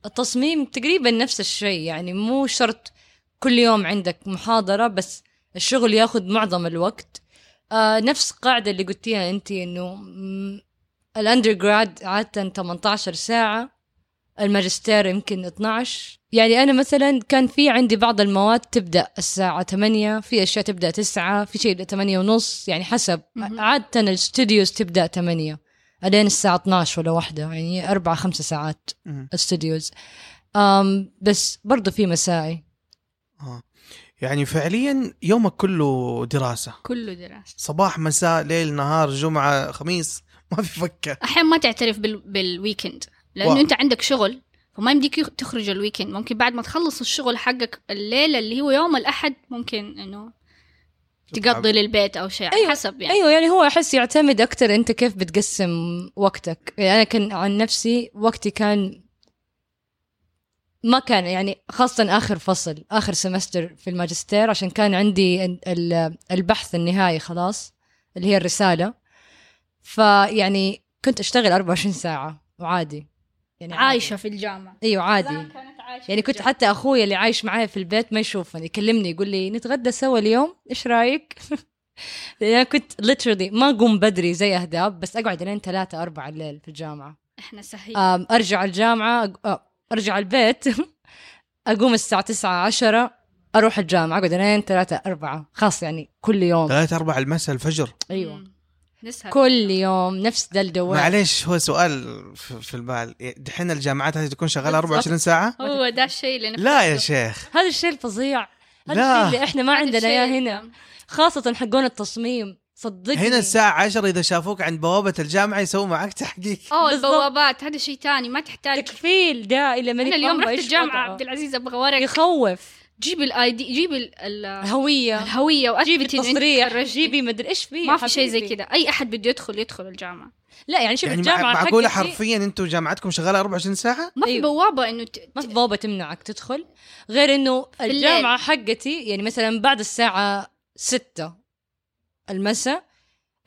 التصميم تقريبا نفس الشيء يعني مو شرط كل يوم عندك محاضرة بس الشغل ياخذ معظم الوقت. آه نفس القاعدة اللي قلتيها انت إنه ال undergrad عادة 18 ساعة الماجستير يمكن 12 يعني أنا مثلا كان في عندي بعض المواد تبدأ الساعة 8 في أشياء تبدأ 9 في شيء يبدأ 8 ونص يعني حسب. عادة ال studios تبدأ 8 الين الساعة 12 ولا واحدة يعني أربع خمسة ساعات. studios بس برضو في مسائي آه. يعني فعليا يومك كله دراسة. كله دراسة. صباح مساء ليل نهار جمعة خميس [laughs] ما في فكه أحيانا ما تعترف بال... بال weekend لأنه wow. أنت عندك شغل فما يمديك تخرج ال weekend ممكن بعد ما تخلص الشغل حقك الليلة اللي هو يوم الأحد ممكن إنه تقضي للبيت أو شيء على أيوة. حسب يعني. أيوة يعني هو أحس يعتمد أكتر أنت كيف بتقسم وقتك. يعني أنا كان عن نفسي وقتي كان ما كان يعني خاصة آخر فصل آخر سمستر في الماجستير عشان كان عندي ال- ال- البحث النهائي خلاص اللي هي الرسالة. فيعني كنت أشتغل 24 ساعة وعادي. يعني عادي. عايشة في الجامعة. أيوه عادي. كانت عايشة يعني كنت الجامعة. حتى أخوي اللي عايش معايا في البيت ما يشوفني يكلمني يقول لي نتغدى سوا اليوم؟ إيش رأيك؟ لأن [laughs] أنا كنت literally ما أقوم بدري زي اهداب بس أقعد لين ثلاثة أربعة الليل في الجامعة. إحنا سهيل أرجع الجامعة آه، أرجع البيت [laughs] أقوم الساعة تسعة عشرة أروح الجامعة أقعد لين ثلاثة أربعة. خاص يعني كل يوم. ثلاثة أربعة المساء الفجر. أيوه. نسهر. كل يوم نفس ذا الدوام. معليش هو سؤال في في البال. دحين الجامعات هذه تكون شغالة بالضبط. 24 ساعة؟ هو ده الشيء اللي نفسه لا يا شيخ. هذا الشيء الفظيع. هذا لا. الشيء اللي إحنا ما عندنا إياه هنا. اللي- خاصة حقون التصميم. صدقني هنا الساعة 10 إذا شافوك عند بوابة الجامعة يسووا معك تحقيق أوه بالضبط. البوابات هذا شيء تاني ما تحتاج تكفيل ده إلى ماني أنا اليوم رحت الجامعة وضعه. عبد العزيز أبغى ورق يخوف جيب الاي دي جيب ال- ال- الهوية الهوية جيبي واثبتي تخرجتي. جيبي مدري إيش فيه ما في شيء زي. كذا أي أحد بده يدخل يدخل الجامعة لا يعني شوف يعني الجامعة مع- معقولة حقتي حرفيا أنتم جامعتكم شغالة 24 ساعة؟ ما في أيوة. بوابة إنه ت... ما في بوابة تمنعك تدخل غير إنه الليل. الجامعة حقتي يعني مثلا بعد الساعة ستة المساء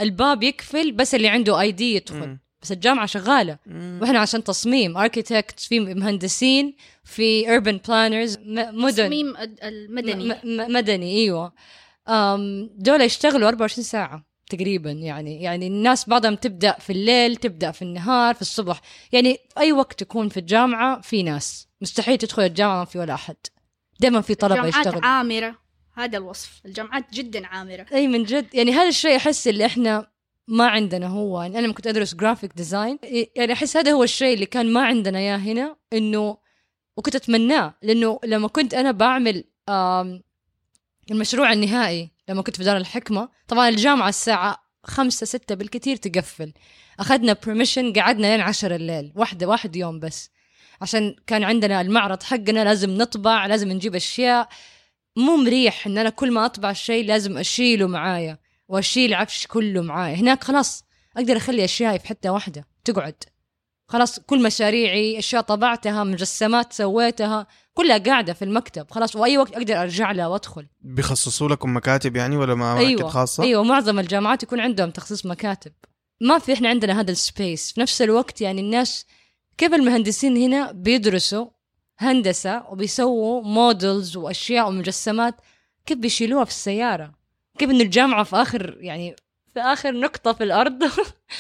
الباب يقفل بس اللي عنده اي دي يدخل. بس الجامعة شغالة. مم. وإحنا عشان تصميم اركيتكت في مهندسين في urban planners م- مدن. تصميم المدني. م- م- مدني إيوه. دول يشتغلوا 24 ساعة تقريبا يعني. يعني الناس بعضهم تبدأ في الليل تبدأ في النهار في الصبح. يعني في أي وقت تكون في الجامعة في ناس. مستحيل تدخل الجامعة ما في ولا أحد. دائما في طلبة جامعات يشتغلوا. عامره هذا الوصف. الجامعات جدا عامرة. أي من جد. يعني هذا الشيء أحس اللي إحنا ما عندنا هو. يعني أنا لما كنت أدرس graphic design يعني أحس هذا هو الشيء اللي كان ما عندنا إياه هنا إنه وكنت أتمناه. لأنه لما كنت أنا بعمل المشروع النهائي لما كنت في دار الحكمة طبعا الجامعة الساعة خمسة ستة بالكثير تقفل. أخذنا permission قعدنا لين عشر الليل واحدة واحد يوم بس. عشان كان عندنا المعرض حقنا لازم نطبع لازم نجيب أشياء. مو مريح إن أنا كل ما أطبع شيء لازم أشيله معايا وأشيل عفش كله معايا. هناك خلاص أقدر أخلي أشيائي في حتة واحدة تقعد. خلاص كل مشاريعي أشياء طبعتها مجسمات سويتها كلها قاعدة في المكتب. خلاص وأي وقت أقدر أرجع لها وأدخل. بيخصصوا لكم مكاتب يعني ولا ما أيوه خاصة؟ أيوه معظم الجامعات يكون عندهم تخصيص مكاتب. ما في إحنا عندنا هذا ال space. في نفس الوقت يعني الناس كيف المهندسين هنا بيدرسوا هندسة وبيسووا models وأشياء ومجسمات. كيف بيشيلوها في السيارة؟ كيف ان الجامعة في آخر يعني في آخر نقطة في الأرض؟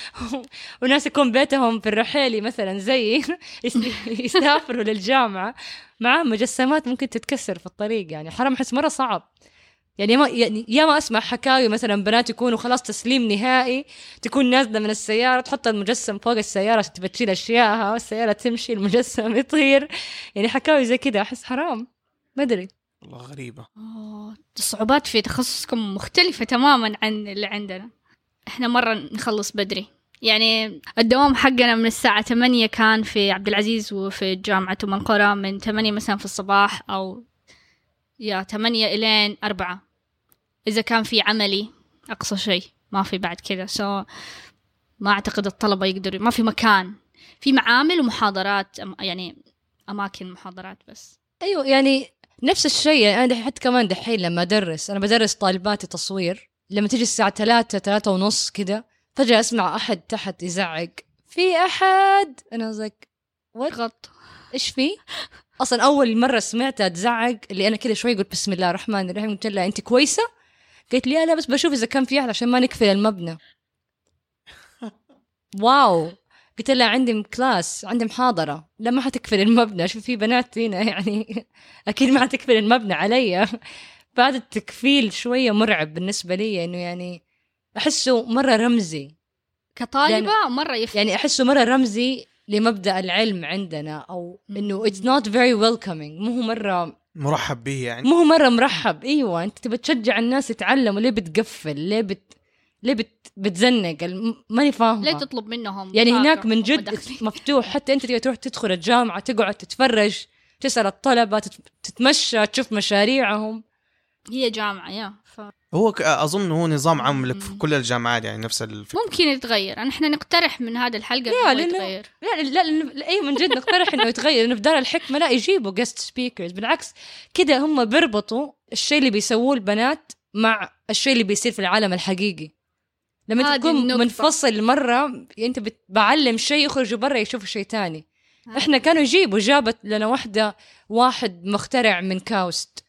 [laughs] وناس يكون بيتهم في الرحيلي مثلا زيي [laughs] يس- يسافروا للجامعة. معاه مجسمات ممكن تتكسر في الطريق يعني. حرام أحس مرة صعب. يعني ما يعني يا ما أسمع حكاوي مثلا بنات يكونوا خلاص تسليم نهائي تكون نازلة من السيارة تحط المجسم فوق السيارة عشان تبى تشيل اشيائها والسيارة تمشي المجسم [laughs] يطير. يعني حكاوي زي كذا أحس حرام. ما أدري. والله غريبة. أوه، الصعوبات في تخصصكم مختلفة تماما عن اللي عندنا. إحنا مرة نخلص بدري. يعني الدوام حقنا من الساعة 8 كان في عبد العزيز وفي جامعة أم القرى من 8 مساء في الصباح أو يا 8 إلين 4 إذا كان في عملي أقصى شيء ما في بعد كذا. سو ما أعتقد الطلبة يقدروا ما في مكان. في معامل ومحاضرات أم- يعني أماكن محاضرات بس. أيوه يعني نفس الشيء. يعني أنا حتى كمان دحين لما أدرس أنا بدرس طالباتي تصوير. لما تيجي الساعة ثلاثة ثلاثة ونص كده فجأة أسمع أحد تحت يزعق. في أحد؟ أنا زك غلط. إيش في؟ أصلا أول مرة سمعتها تزعق اللي أنا كذا شوي قلت بسم الله الرحمن الرحيم. قلت لها أنت كويسة؟ قالت لي "لا، بس بشوف إذا كان في أحد عشان ما نقفل المبنى wow. قلت لها عندي كلاس عندي محاضرة. لا ما حتقفل المبنى شوف في بنات هنا [laughs] يعني أكيد ما حتقفل المبنى علي. بعدين التقفيل شوية مرعب بالنسبة لي إنه يعني أحسه مرة رمزي. كطالبة مرة يفرق. يعني أحسه مرة رمزي لمبدأ العلم عندنا أو إنه it's not very welcoming مو هو مرة مرحب به يعني. مو هو مرة مرحب. إيوه أنت تبى تشجع الناس يتعلموا. ليه بتقفل؟ ليه بت ليه بت... بتزنق؟ الم- ماني فاهمة. ليه تطلب منهم يعني هناك من جد؟ [laughs] مفتوح. حتى أنت تبغى تروح تدخل الجامعة تقعد تتفرج تسأل الطلبة تت... تتمشى تشوف مشاريعهم. هي جامعة يا ف... هو أظن هو نظام عام لك في. كل الجامعات يعني نفس الفكرة ممكن يتغير إحنا نقترح من هذا الحلقة لا، إنه لا، لا. يتغير لا لا, لا, لا أيوه من جد نقترح إنه يتغير إنه في دار الحكمة لا يجيبوا جست سبيكرز بالعكس كده هم بيربطوا الشيء اللي بيسووه البنات مع الشيء اللي بيصير في العالم الحقيقي لما هذه انت تكون النقطة. منفصل مرة أنت بت- بعلم شيء يخرجوا برا يشوفوا شيء تاني. إحنا كانوا يجيبوا جابت لنا واحدة واحد مخترع من كاوست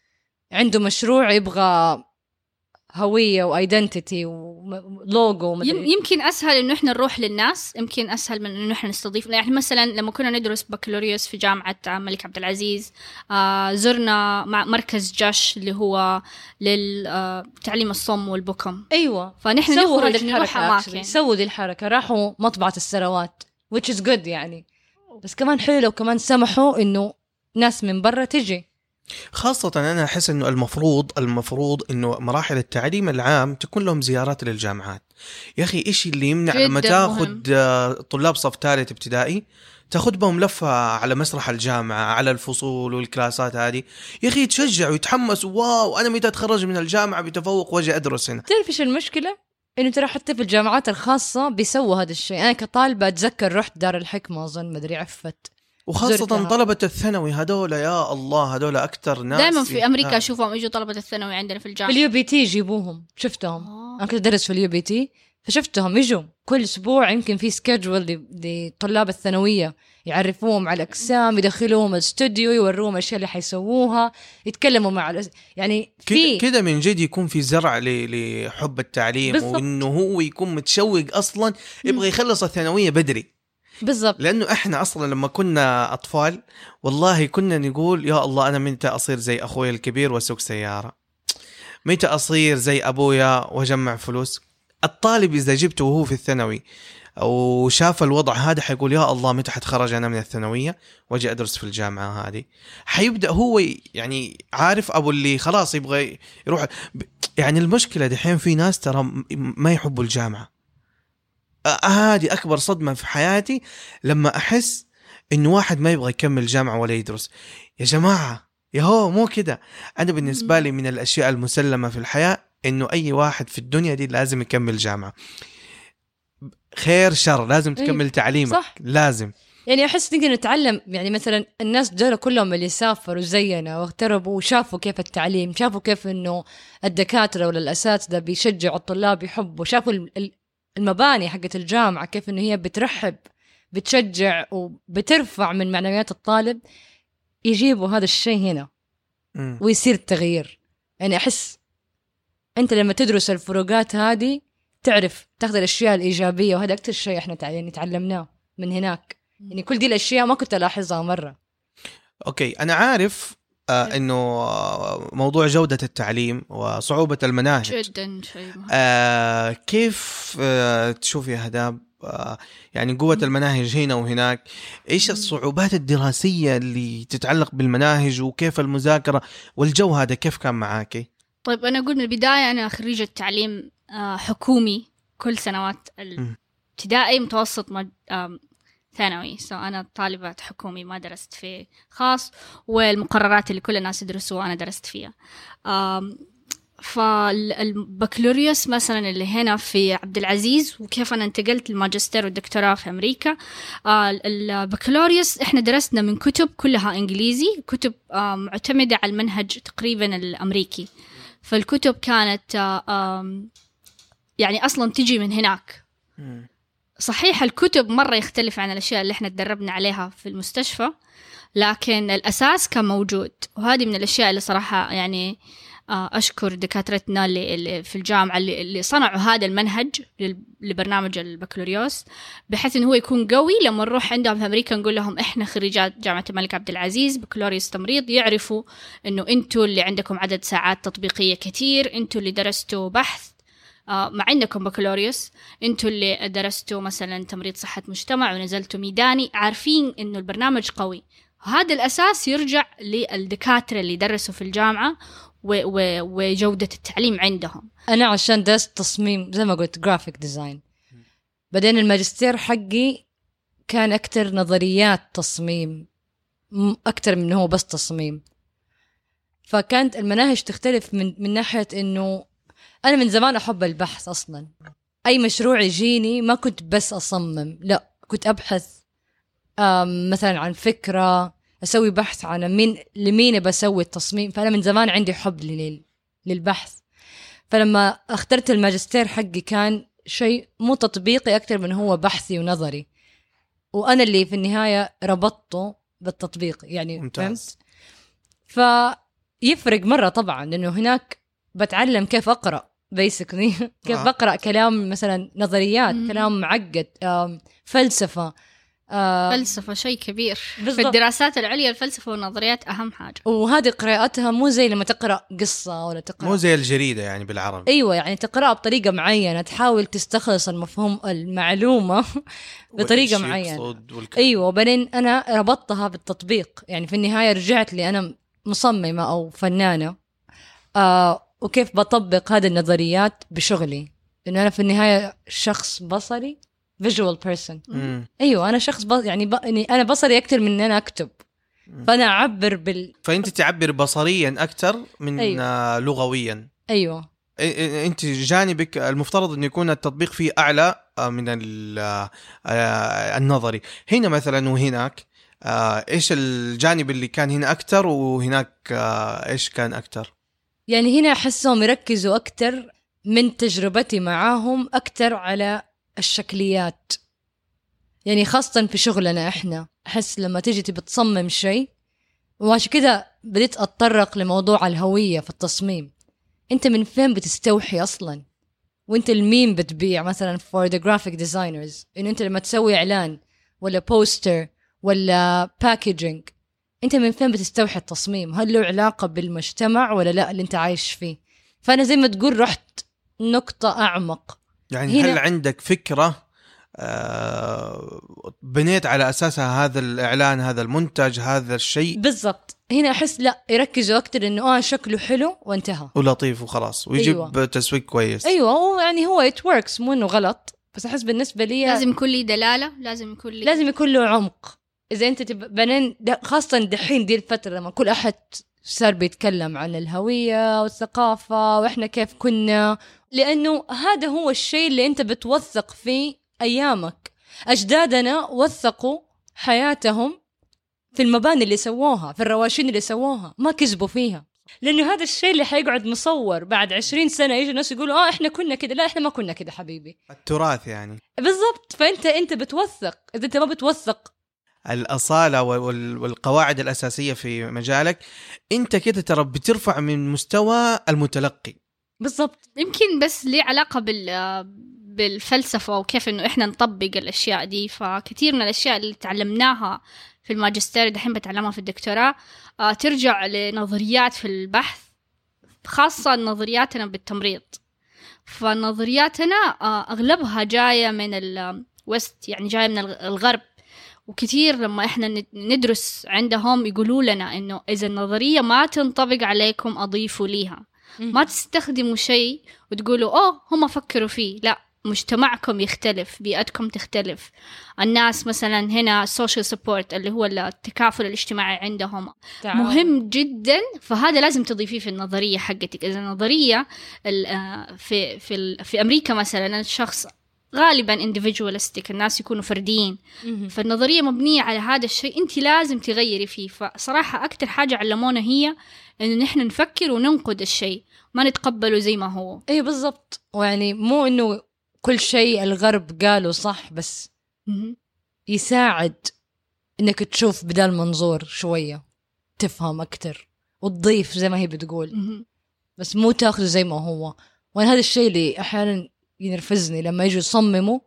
عنده مشروع يبغى هوية و identity و logo يم- يمكن أسهل إنه إحنا نروح للناس يمكن أسهل من إنه إحنا نستضيف يعني مثلا لما كنا ندرس بكالوريوس في جامعة الملك عبد العزيز آه زرنا مع مركز جش اللي هو للتعليم الصم والبكم. أيوه. فنحن سووا نخرج نروح. أماكن. سووا دي الحركة. راحوا مطبعة الثروات which is good يعني. بس كمان حلو لو كمان سمحوا إنه ناس من برا تجي. خاصة أنا أحس إنه المفروض المفروض إنه مراحل التعليم العام تكون لهم زيارات للجامعات. يا أخي إيش اللي يمنع لما. تاخذ طلاب صف ثالث ابتدائي تاخذ بهم لفة على مسرح الجامعة على الفصول والكلاسات هذه يا أخي يتشجعوا ويتحمسوا واو أنا متى أتخرج من الجامعة بتفوق وأجي أدرس هنا تعرف إيش المشكلة؟ إنه ترى حتى في الجامعات الخاصة بيسووا هذا الشيء أنا كطالبة أتذكر رحت دار الحكمة أظن مدري عفت وخاصة زرتها. طلبة الثانوي هذول يا الله هذول أكثر ناس دائما في أمريكا آه. أشوفهم يجوا طلبة الثانوي عندنا في في الجامعة ال UBT يجيبوهم شفتهم آه. أنا كنت أدرس في ال UBT فشفتهم يجوا كل أسبوع يمكن في schedule لطلاب الثانوية يعرفوهم على الأقسام يدخلوهم الاستوديو يوروهم الاشياء اللي حيسووها يتكلموا مع الأس... يعني في كده كده من جد يكون في زرع ل- لحب التعليم بالضبط. وإنه هو يكون متشوق أصلا يبغى يخلص الثانوية بدري بالضبط. لأنه إحنا أصلا لما كنا أطفال والله كنا نقول يا الله أنا متى أصير زي أخوي الكبير وأسوق سيارة؟ متى أصير زي أبويا وأجمع فلوس؟ الطالب إذا جبته وهو في الثانوي وشاف الوضع هذا حيقول يا الله متى حتخرج أنا من الثانوية وأجي أدرس في الجامعة هذه؟ حيبدأ هو يعني عارف أبو اللي خلاص يبغى يروح. يعني المشكلة دحين في ناس ترى ما يحبوا الجامعة. هذه أكبر صدمة في حياتي لما أحس انه واحد ما يبغى يكمل جامعة ولا يدرس. يا جماعة يا هو مو كده. أنا بالنسبة لي من الأشياء المسلمة في الحياة إنه أي واحد في الدنيا دي لازم يكمل جامعة. خير شر لازم أي، تكمل تعليمك. صح. لازم. يعني أحس نقدر نتعلم يعني مثلا الناس دول كلهم اللي سافروا زينا واغتربوا وشافوا كيف التعليم شافوا كيف إنه الدكاترة ولا الأساتذة بيشجعوا الطلاب يحبوا شافوا المباني حقت الجامعة كيف إنه هي بترحب بتشجع وبترفع من معنويات الطالب يجيبوا هذا الشيء هنا. ويصير تغيير يعني أحس أنت لما تدرس الفروقات هذه تعرف تاخذ الأشياء الإيجابية وهذا أكثر شيء إحنا تع- يعني تعلمناه من هناك. يعني كل دي الأشياء ما كنت ألاحظها مرة. أوكي أنا عارف إنه آه، موضوع جودة التعليم وصعوبة المناهج جدا شيء مهم. آه كيف آه تشوف يا هداب يعني قوة المناهج هنا وهناك إيش الصعوبات الدراسية اللي تتعلق بالمناهج وكيف المذاكرة والجو هذا كيف كان معاكي؟ طيب أنا أقول من البداية أنا خريجة تعليم حكومي كل سنوات. الابتدائي متوسط ثانوي. so أنا طالبة حكومي ما درست في خاص والمقررات اللي كل الناس يدرسوها أنا درست فيها. فالبكالوريوس مثلا اللي هنا في عبد العزيز وكيف أنا انتقلت الماجستير والدكتوراه في أمريكا. آه، البكالوريوس إحنا درسنا من كتب كلها إنجليزي كتب آه، معتمدة على المنهج تقريبا الأمريكي. فالكتب كانت آه، يعني أصلا تجي من هناك. صحيح الكتب مرة يختلف عن الأشياء اللي إحنا تدربنا عليها في المستشفى لكن الأساس كان موجود وهذه من الأشياء اللي صراحة يعني آه، أشكر دكاترتنا اللي, في الجامعة اللي, صنعوا هذا المنهج لبرنامج البكالوريوس بحيث إنه هو يكون قوي لما نروح عندهم في أمريكا نقول لهم إحنا خريجات جامعة الملك عبد العزيز بكالوريوس تمريض يعرفوا إنه أنتوا اللي عندكم عدد ساعات تطبيقية كتير أنتوا اللي درستوا بحث مع إنكم بكالوريوس إنتوا اللي درستوا مثلا تمريض صحة مجتمع ونزلتوا ميداني عارفين إنه البرنامج قوي. هذا الأساس يرجع للدكاترة اللي درسوا في الجامعة و- و- وجودة التعليم عندهم. أنا عشان درست تصميم زي ما قلت graphic design بعدين الماجستير حقي كان أكتر نظريات تصميم أكتر من هو بس تصميم. فكانت المناهج تختلف من من ناحية إنه أنا من زمان أحب البحث أصلا. أي مشروع يجيني ما كنت بس أصمم لا كنت أبحث مثلا عن فكرة أسوي بحث عن مين لمين بسوي التصميم. فأنا من زمان عندي حب لل- للبحث. فلما اخترت الماجستير حقي كان شيء مو تطبيقي أكثر من هو بحثي ونظري. وأنا اللي في النهاية ربطته بالتطبيق يعني ممتاز. فهمت؟ فيفرق مرة طبعا لأنه هناك بتعلم كيف أقرأ. بيسكلي [laughs] كيف آه. بقرأ كلام مثلا نظريات مم. كلام معقد فلسفة فلسفة شيء كبير بالضبط. في الدراسات العليا الفلسفة والنظريات أهم حاجة وهذه قراءتها مو زي لما تقرأ قصة ولا تقرأ مو زي الجريدة يعني بالعربي أيوه يعني تقرأها بطريقة معينة تحاول تستخلص المفهوم المعلومة [laughs] بطريقة والشيء معينة يقصد والكلام. أيوه وبعدين أنا ربطتها بالتطبيق يعني في النهاية رجعت لي أنا مصممة أو فنانة آه وكيف بطبق هذه النظريات بشغلي؟ لأنه أنا في النهاية شخص بصري person. مم. أيوه أنا شخص ب... يعني, ب... يعني أنا بصري أكثر من إن أنا أكتب. فأنا أعبر بال فأنت تعبر بصريا أكثر من أيوة. لغويا. أيوه. أنت جانبك المفترض انه يكون التطبيق فيه أعلى آه، من آه، آه، النظري. هنا مثلا وهناك إيش الجانب اللي كان هنا أكثر وهناك إيش كان أكثر؟ يعني هنا أحسهم يركزوا أكثر من تجربتي معاهم أكثر على الشكليات. يعني خاصة في شغلنا إحنا أحس لما تيجي تبي تصمم شيء وعشان كذا بديت أتطرق لموضوع الهوية في التصميم. أنت من فين بتستوحي أصلا؟ وأنت المين بتبيع مثلا for the graphic designers إنه أنت لما تسوي إعلان ولا poster ولا packaging أنت من فين بتستوحي التصميم؟ هل له علاقة بالمجتمع ولا لا اللي أنت عايش فيه؟ فأنا زي ما تقول رحت نقطة أعمق. يعني هنا- هل عندك فكرة آه بنيت على أساسها هذا الإعلان هذا المنتج هذا الشيء؟ بالضبط. هنا أحس لا يركزوا أكثر إنه آه شكله حلو وانتهى. ولطيف وخلاص ويجيب أيوة. تسويق كويس. أيوه هو يعني هو ات وركس مو إنه غلط. بس أحس بالنسبة لي لازم يكون لي دلالة لازم يكون لي لازم يكون له عمق. إذا أنت تب... بعدين خاصة دحين دي الفترة لما كل أحد صار بيتكلم عن الهوية والثقافة وإحنا كيف كنا. لأنه هذا هو الشيء اللي أنت بتوثق فيه أيامك. أجدادنا وثقوا حياتهم في المباني اللي سووها في الرواشين اللي سووها ما كذبوا فيها. لأنه هذا الشيء اللي حيقعد مصور بعد عشرين سنة يجي الناس يقولوا آه إحنا كنا كده. لا إحنا ما كنا كده حبيبي. التراث يعني. بالضبط. فأنت أنت بتوثق. إذا أنت ما بتوثق الأصالة وال- وال- والقواعد الأساسية في مجالك أنت كده ترى بترفع من مستوى المتلقي. بالضبط. يمكن بس ليه علاقة بال بالفلسفة وكيف إنه إحنا نطبق الأشياء دي. فكثير من الأشياء اللي تعلمناها في الماجستير دحين بتعلمها في الدكتوراه آه، ترجع لنظريات في البحث خاصة نظرياتنا بالتمريض. فنظرياتنا آه، أغلبها جاية من الوست يعني جاية من الغ- الغرب. وكثير لما إحنا ند- ندرس عندهم يقولوا لنا إنه إذا النظرية ما تنطبق عليكم أضيفوا ليها. ما تستخدموا شيء وتقولوا أوه هم فكروا فيه. لا مجتمعكم يختلف بيئتكم تختلف. الناس مثلا هنا ال social support اللي هو التكافل الاجتماعي عندهم مهم جدا فهذا لازم تضيفيه في النظرية حقتك. إذا النظرية ال- آه، في في في أمريكا مثلا الشخص غالبا individualistic الناس يكونوا فرديين مهم. فالنظرية مبنية على هذا الشيء انت لازم تغيري فيه فصراحة أكثر حاجة علمونا هي إنه نحن نفكر وننقد الشيء ما نتقبله زي ما هو اي بالضبط ويعني مو إنه كل شيء الغرب قالوا صح بس. يساعد إنك تشوف بدال منظور شوية تفهم أكتر وتضيف زي ما هي بتقول. بس مو تاخذه زي ما هو وأنا هذا الشيء اللي أحيانا ينرفزني لما يجوا يصمموا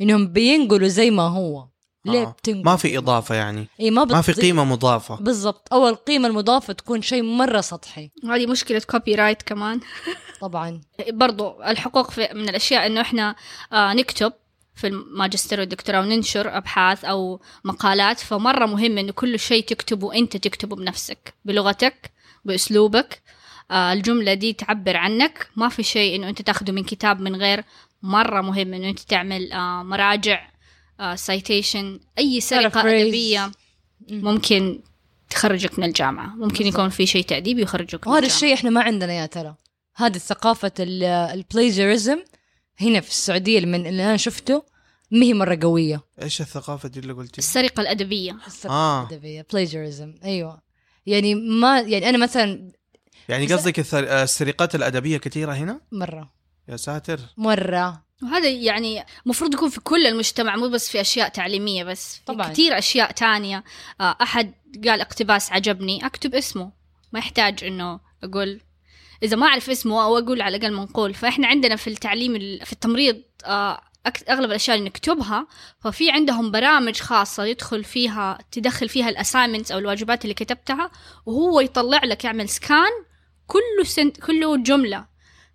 إنهم بينقلوا زي ما هو. ليه آه. بتنقل؟ ما في إضافة يعني. اي ما, ما في قيمة مضافة. بالضبط. أو القيمه المضافة تكون شيء مرة سطحي. هذه مشكلة copyright كمان. [laughs] طبعا. برضو الحقوق في من الأشياء إنه إحنا آه نكتب في الماجستير والدكتوراه وننشر أبحاث أو مقالات فمرة مهم إنه كل شيء تكتبه أنت تكتبه بنفسك بلغتك بأسلوبك آه الجملة دي تعبر عنك. ما في شيء إنه أنت تاخده من كتاب من غير مرة مهم إنه أنت تعمل آه مراجع citation أي سرقة paraphrase. أدبية ممكن تخرجك من الجامعة. ممكن يكون في شيء تأديبي يخرجك من وهذا الجامعة. الشيء إحنا ما عندنا يا ترى. هذه ثقافة ال plagiarism هنا في السعودية اللي من اللي أنا شفته ما هي مرة قوية. إيش الثقافة دي اللي قلتي؟ السرقة الأدبية. الثقافة آه. الأدبية plagiarism أيوة. يعني ما يعني أنا مثلا يعني قصدك الثر- السرقات الأدبية كثيرة هنا؟ مرة. يا ساتر. مرة. وهذا يعني المفروض يكون في كل المجتمع مو بس في أشياء تعليمية بس. في طبعاً. كثير أشياء تانية. آه، أحد قال اقتباس عجبني أكتب اسمه. ما يحتاج إنه أقول. إذا ما أعرف اسمه أو أقول على الأقل منقول. فإحنا عندنا في التعليم ال- في التمريض آه، أك- أغلب الأشياء اللي نكتبها ففي عندهم برامج خاصة يدخل فيها تدخل فيها الاسايمنتس أو الواجبات اللي كتبتها وهو يطلع لك يعمل سكان كل sentence كل جملة.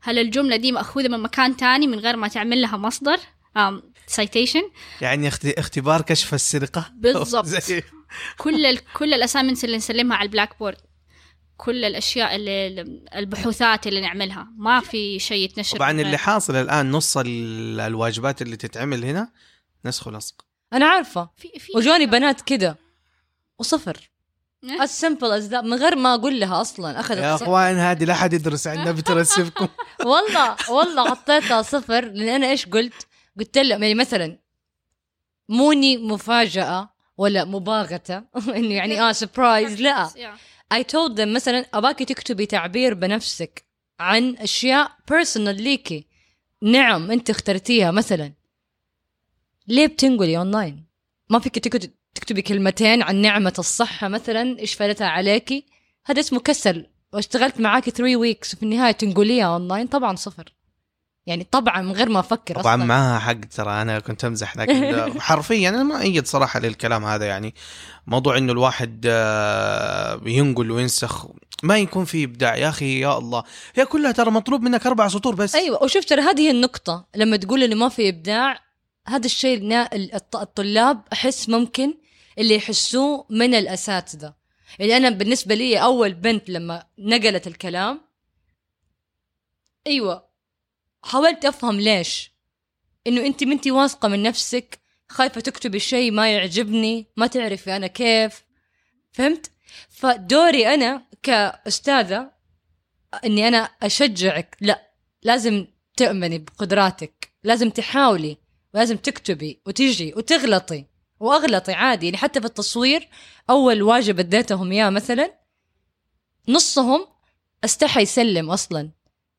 هل الجملة دي مأخوذة من مكان تاني من غير ما تعمل لها مصدر؟ citation يعني اخت- اختبار كشف السرقة؟ بالضبط. [laughs] كل ال كل ال assignments اللي نسلمها على ال Blackboard كل الأشياء اللي البحوثات اللي نعملها. ما في شيء يتنشر طبعا اللي حاصل الآن نص ال- الواجبات اللي تتعمل هنا نسخ ولصق أنا عارفة. في في وجوني بنات كده. وصفر. As simple as that. من غير ما أقول لها أصلا. أخذت يا. أخوان هذه لا حد يدرس عندنا بترسبكم [laughs] والله والله حطيتها صفر. لأن أنا إيش قلت؟ قلت لهم يعني مثلا موني مفاجأة ولا مباغتة. [laughs] إنه يعني آه سربرايز لا. Told them مثلا أباكي تكتبي تعبير بنفسك عن أشياء بيرسونال ليكي. نعم أنت اخترتيها مثلا. ليه بتنقلي اونلاين؟ ما فيك تكتبي كلمتين عن نعمة الصحة مثلا إيش فادتها عليكي؟ هذا اسمه كسل. واشتغلت معاكي 3 weeks وفي النهاية تنقليها اونلاين طبعا صفر. يعني طبعا من غير ما أفكر طبعا أصلا. معاها حق ترى أنا كنت أمزح لكن [laughs] حرفيا أنا ما أيد صراحة للكلام هذا يعني. موضوع إنه الواحد آه، ينقل وينسخ ما يكون في إبداع. يا أخي يا الله. هي كلها ترى مطلوب منك أربع سطور بس. أيوه. وشوف ترى هذه هي النقطة. لما تقول إنه ما في إبداع هذا الشيء الطلاب أحس ممكن اللي يحسوه من الأساتذة. يعني أنا بالنسبة لي أول بنت لما نقلت الكلام أيوه حاولت أفهم ليش؟ إنه أنت ما أنت واثقة من نفسك خايفة تكتبي شيء ما يعجبني ما تعرفي أنا كيف فهمت؟ فدوري أنا كأستاذة إني أنا أشجعك. لا لازم تؤمني بقدراتك لازم تحاولي ولازم تكتبي وتجي وتغلطي. واغلطي عادي يعني حتى في التصوير أول واجب اديتهم إياه مثلا نصهم استحى يسلم أصلا.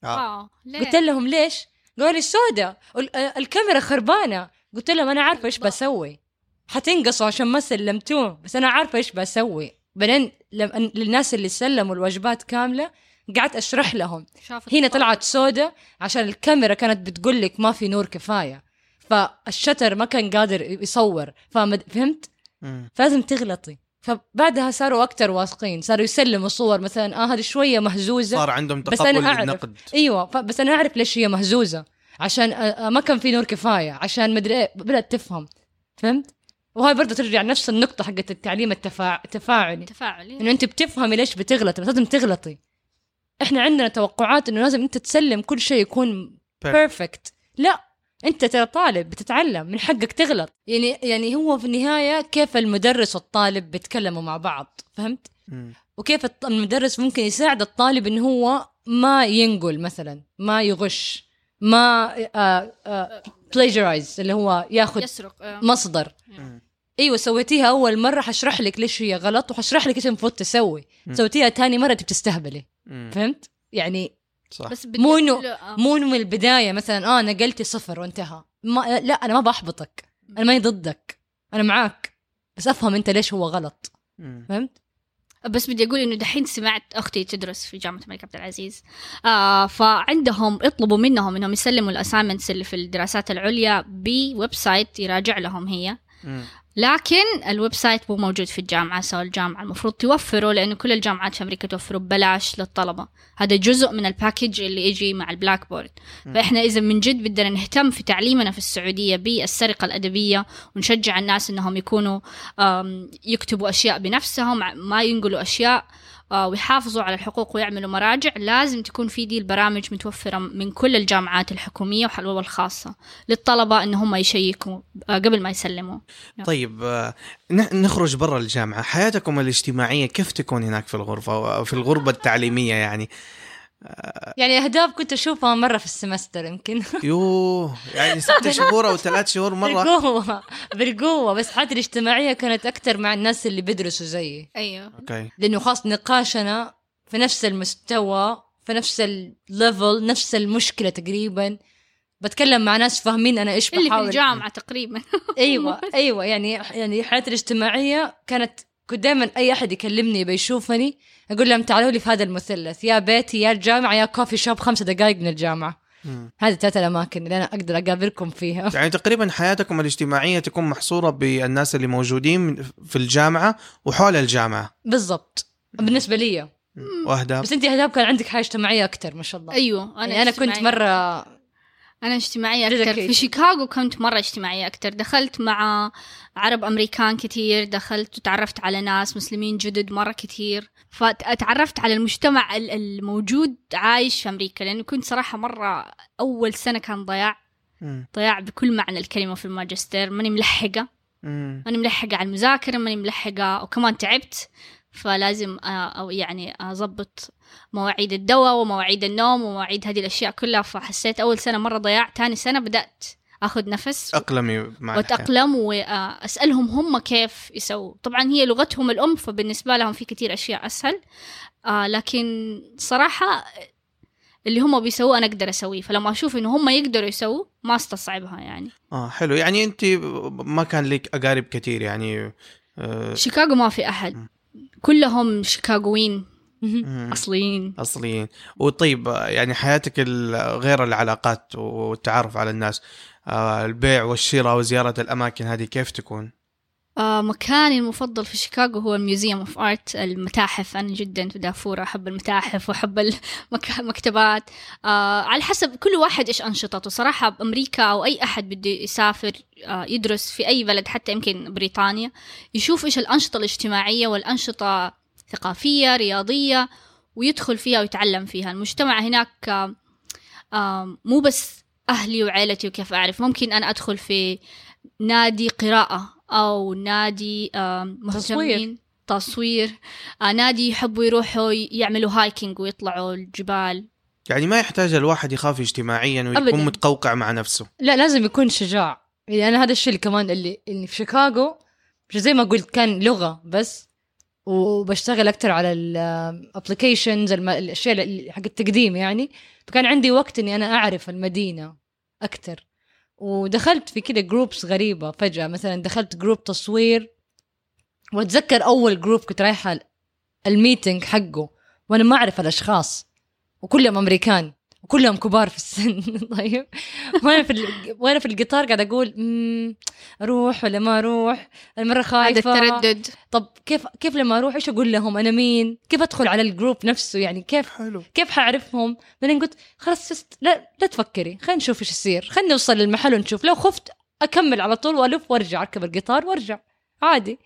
آه. آه ليه؟ قلت لهم ليش؟ قالوا لي سودا ال- الكاميرا خربانة. قلت لهم أنا عارفة إيش بسوي. حتنقصوا عشان ما سلمتوه بس أنا عارفة إيش بسوي. بعدين لم- للناس اللي سلموا الواجبات كاملة قعدت أشرح لهم. هنا. طلعت سودة عشان الكاميرا كانت بتقول لك ما في نور كفاية. فالشتر ما كان قادر يصور. فمد- فهمت. فلازم تغلطي. فبعدها صاروا أكتر واثقين. صاروا يسلموا صور مثلا آه هذه شوية مهزوزة. صار عندهم بس تقبل أنا أعرف. للنقد. أيوه. بس أنا أعرف ليش هي مهزوزة. عشان آه، آه، ما كان في نور كفاية. عشان مدري إيه بدأت تفهم. فهمت؟ وهاي برضه ترجع نفس النقطة حقت التعليم التفاع... التفاعلي. تفاعلي إنه أنت بتفهمي ليش بتغلطي بس لازم تغلطي. إحنا عندنا توقعات إنه لازم أنت تسلم كل شيء يكون perfect لا. انت ترى طالب بتتعلم من حقك تغلط يعني يعني هو في النهاية كيف المدرس والطالب بيتكلموا مع بعض فهمت مم. وكيف الط- المدرس ممكن يساعد الطالب انه هو ما ينقل مثلا ما يغش ما plagiarize اللي هو ياخذ يسرق آه. مصدر مم. أيوه سويتيها أول مرة حشرح لك ليش هي غلط وحشرح لك إيش المفروض تسوي. سويتيها تاني مرة أنت بتستهبلي. فهمت يعني صح. بس مو آه. مو من البداية مثلا آه نقلتي صفر وانتهى. ما لا أنا ما بحبطك. أنا ماني ضدك. أنا معاك. بس أفهم أنت ليش هو غلط. مم. فهمت؟ بس بدي أقول إنه دحين سمعت أختي تدرس في جامعة الملك عبد العزيز. آه فعندهم اطلبوا منهم إنهم يسلموا ال assignments اللي في الدراسات العليا ب website يراجع لهم هي. مم. لكن ال website مو موجود في الجامعة سواء الجامعة المفروض توفره لأنه كل الجامعات في أمريكا توفره ببلاش للطلبة. هذا جزء من ال package اللي يجي مع ال Blackboard فإحنا إذا من جد بدنا نهتم في تعليمنا في السعودية بالسرقة الأدبية ونشجع الناس إنهم يكونوا يكتبوا أشياء بنفسهم ما ينقلوا أشياء ويحافظوا على الحقوق ويعملوا مراجع لازم تكون في دي البرامج متوفرة من كل الجامعات الحكومية والخاصة للطلبة إن هم يشيكوا آه، قبل ما يسلموا. طيب آه، نخرج برا الجامعة. حياتكم الاجتماعية كيف تكون هناك في الغرفة في الغربة التعليمية يعني؟ يعني أهداف كنت أشوفها مرة في ال semester يمكن. [laughs] يوه يعني ستة [laughs] شهور أو ثلاث شهور مرة. بالقوة بالقوة. بس حياتي الاجتماعية كانت أكثر مع الناس اللي بيدرسوا زيي. أيوه. okay. لأنه خاص نقاشنا في نفس المستوى في نفس ال level نفس المشكلة تقريبا. بتكلم مع ناس فاهمين أنا إيش اللي في بحاول. الجامعة تقريبا. أيوه [laughs] أيوه يعني يعني حياتي الاجتماعية كانت كنت دائما أي أحد يكلمني بيشوفني أقول لهم تعالوا لي في هذا المثلث يا بيتي يا الجامعة يا كوفي شوب خمسة دقائق من الجامعة. هذه ثلاث الأماكن اللي أنا أقدر أقابلكم فيها. يعني تقريبا حياتكم الاجتماعية تكون محصورة بالناس اللي موجودين في الجامعة وحول الجامعة. بالضبط. بالنسبة لي. وأهداف. بس أنت اهداب كان عندك حياه اجتماعية أكثر ما شاء الله. أيوه أنا يعني أنا كنت. مرة أنا اجتماعية أكثر في. شيكاغو كنت مرة اجتماعية أكثر دخلت مع عرب أمريكان كثير دخلت وتعرفت على ناس مسلمين جدد مرة كثير فتعرفت على المجتمع ال- الموجود عايش في أمريكا لأنه كنت صراحة مرة أول سنة كان ضياع. ضياع بكل معنى الكلمة في الماجستير ماني ملحقة. مم. ماني ملحقة على المذاكرة ماني ملحقة وكمان تعبت. فلازم أو يعني أضبط مواعيد الدواء ومواعيد النوم ومواعيد هذه الأشياء كلها. فحسيت أول سنة مرة ضياع تاني سنة بدأت أخذ نفس أقلمي مع الحياة. وأتأقلم وأسألهم هم كيف يسووا. طبعا هي لغتهم الأم فبالنسبة لهم في كتير أشياء أسهل. آه لكن صراحة اللي هم بيسووه أنا أقدر أسويه. فلما أشوف إنه هم يقدروا يسووا ما استصعبها يعني. آه حلو. يعني أنت ما كان لك أقارب كثير يعني آه شيكاغو ما في أحد. م. كلهم شيكاغويين. أصليين. أصليين. وطيب يعني حياتك غير العلاقات والتعرف على الناس البيع والشراء وزيارة الأماكن هذه كيف تكون؟ آه مكاني المفضل في شيكاغو هو ال museum of art المتاحف. أنا جدا في دافور أحب المتاحف وأحب المكتبات. آه على حسب كل واحد إيش أنشطته. صراحة بأمريكا أو أي أحد بده يسافر آه يدرس في أي بلد حتى يمكن بريطانيا يشوف إيش الأنشطة الاجتماعية والأنشطة ثقافية رياضية ويدخل فيها ويتعلم فيها. المجتمع هناك آه آه مو بس أهلي وعائلتي وكيف أعرف؟ ممكن أنا أدخل في نادي قراءة أو نادي آم، مهتمين. تصوير. آه نادي يحبوا يروحوا يعملوا هايكينج ويطلعوا الجبال. يعني ما يحتاج الواحد يخاف اجتماعيا ويكون أبداً. متقوقع مع نفسه. لا لازم يكون شجاع. يعني أنا هذا الشيء اللي كمان اللي اللي في شيكاغو مش زي ما قلت كان لغة بس. وبشتغل أكثر على ال applications الأشياء اللي- حق التقديم يعني. فكان عندي وقت إني أنا أعرف المدينة. أكثر ودخلت في كده groups غريبة فجأة. مثلا دخلت group تصوير. وأتذكر أول group كنت رايحة ال meeting حقه. وأنا ما أعرف الأشخاص. وكلهم أمريكان. وكلهم كبار في السن. [laughs] طيب. وأنا في ال- وأنا في القطار قاعد أقول "مم، أروح ولا ما أروح؟ أنا مره هذا خايفة. التردد. طب كيف كيف لما أروح إيش أقول لهم؟ أنا مين؟ كيف أدخل على الجروب نفسه؟ يعني كيف حلو. كيف حعرفهم بعدين قلت خلاص لا لا تفكري خلينا نشوف إيش يصير. خلينا نوصل للمحل ونشوف. لو خفت أكمل على طول وألف وأرجع أركب القطار وأرجع. عادي.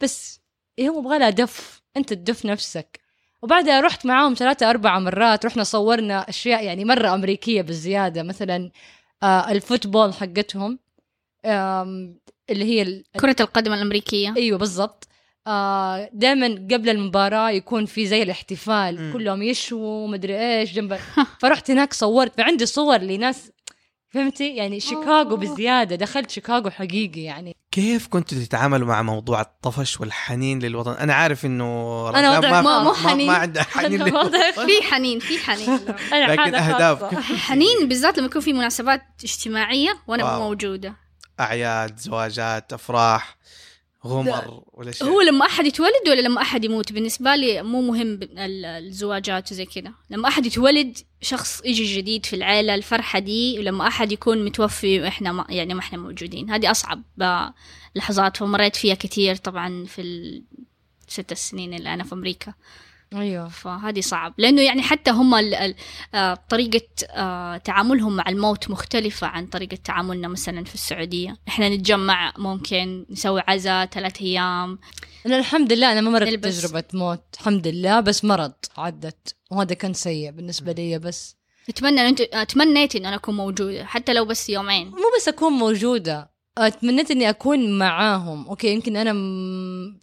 بس إيه هو يبغى لها دف أنت تدف نفسك. وبعدها رحت معاهم ثلاثة أربع مرات. رحنا صورنا أشياء يعني مرة أمريكية بالزيادة مثلا آه الفوتبول حقتهم اللي هي ال- كرة القدم الأمريكية. إيوه بالضبط. آه دائما قبل المباراة يكون في زي الاحتفال مم. كلهم يشووا مدري إيش جنب [laughs] فرحت هناك صورت فعندي صور لناس فهمتي يعني شيكاغو أوه. بزيادة دخلت شيكاغو حقيقي يعني كيف كنتوا تتعاملوا مع موضوع الطفش والحنين للوطن أنا عارف إنه أنا رجاء وضعي ما, مو ما, حنين. ما عندها حنين. في حنين في حنين [laughs] أنا لكن. خاصة. [laughs] حنين بالذات لما يكون في مناسبات اجتماعية وأنا واو. مو موجودة أعياد زواجات أفراح غمر ولا شيء هو لما أحد يتولد ولا لما أحد يموت بالنسبة لي مو مهم الزواجات وزي كذا لما أحد يتولد شخص يجي جديد في العيلة الفرحة دي ولما أحد يكون متوفي وإحنا ما يعني ما إحنا موجودين. هذه أصعب لحظات ومريت فيها كثير طبعا في الست سنين اللي أنا في أمريكا. أيوه. فهذه صعب. لأنه يعني حتى هم آه، طريقة آه، تعاملهم مع الموت مختلفة عن طريقة تعاملنا مثلا في السعودية. إحنا نتجمع ممكن نسوي عزاء ثلاث أيام. أنا الحمد لله أنا ما مرت. تجربة موت الحمد لله بس مرض عدت. وهذا كان سيء بالنسبة لي بس أتمنى أن انت تمنيت إن أنا أكون موجودة حتى لو بس يومين. مو بس أكون موجودة اتمنيت إني أكون معاهم. okay يمكن أنا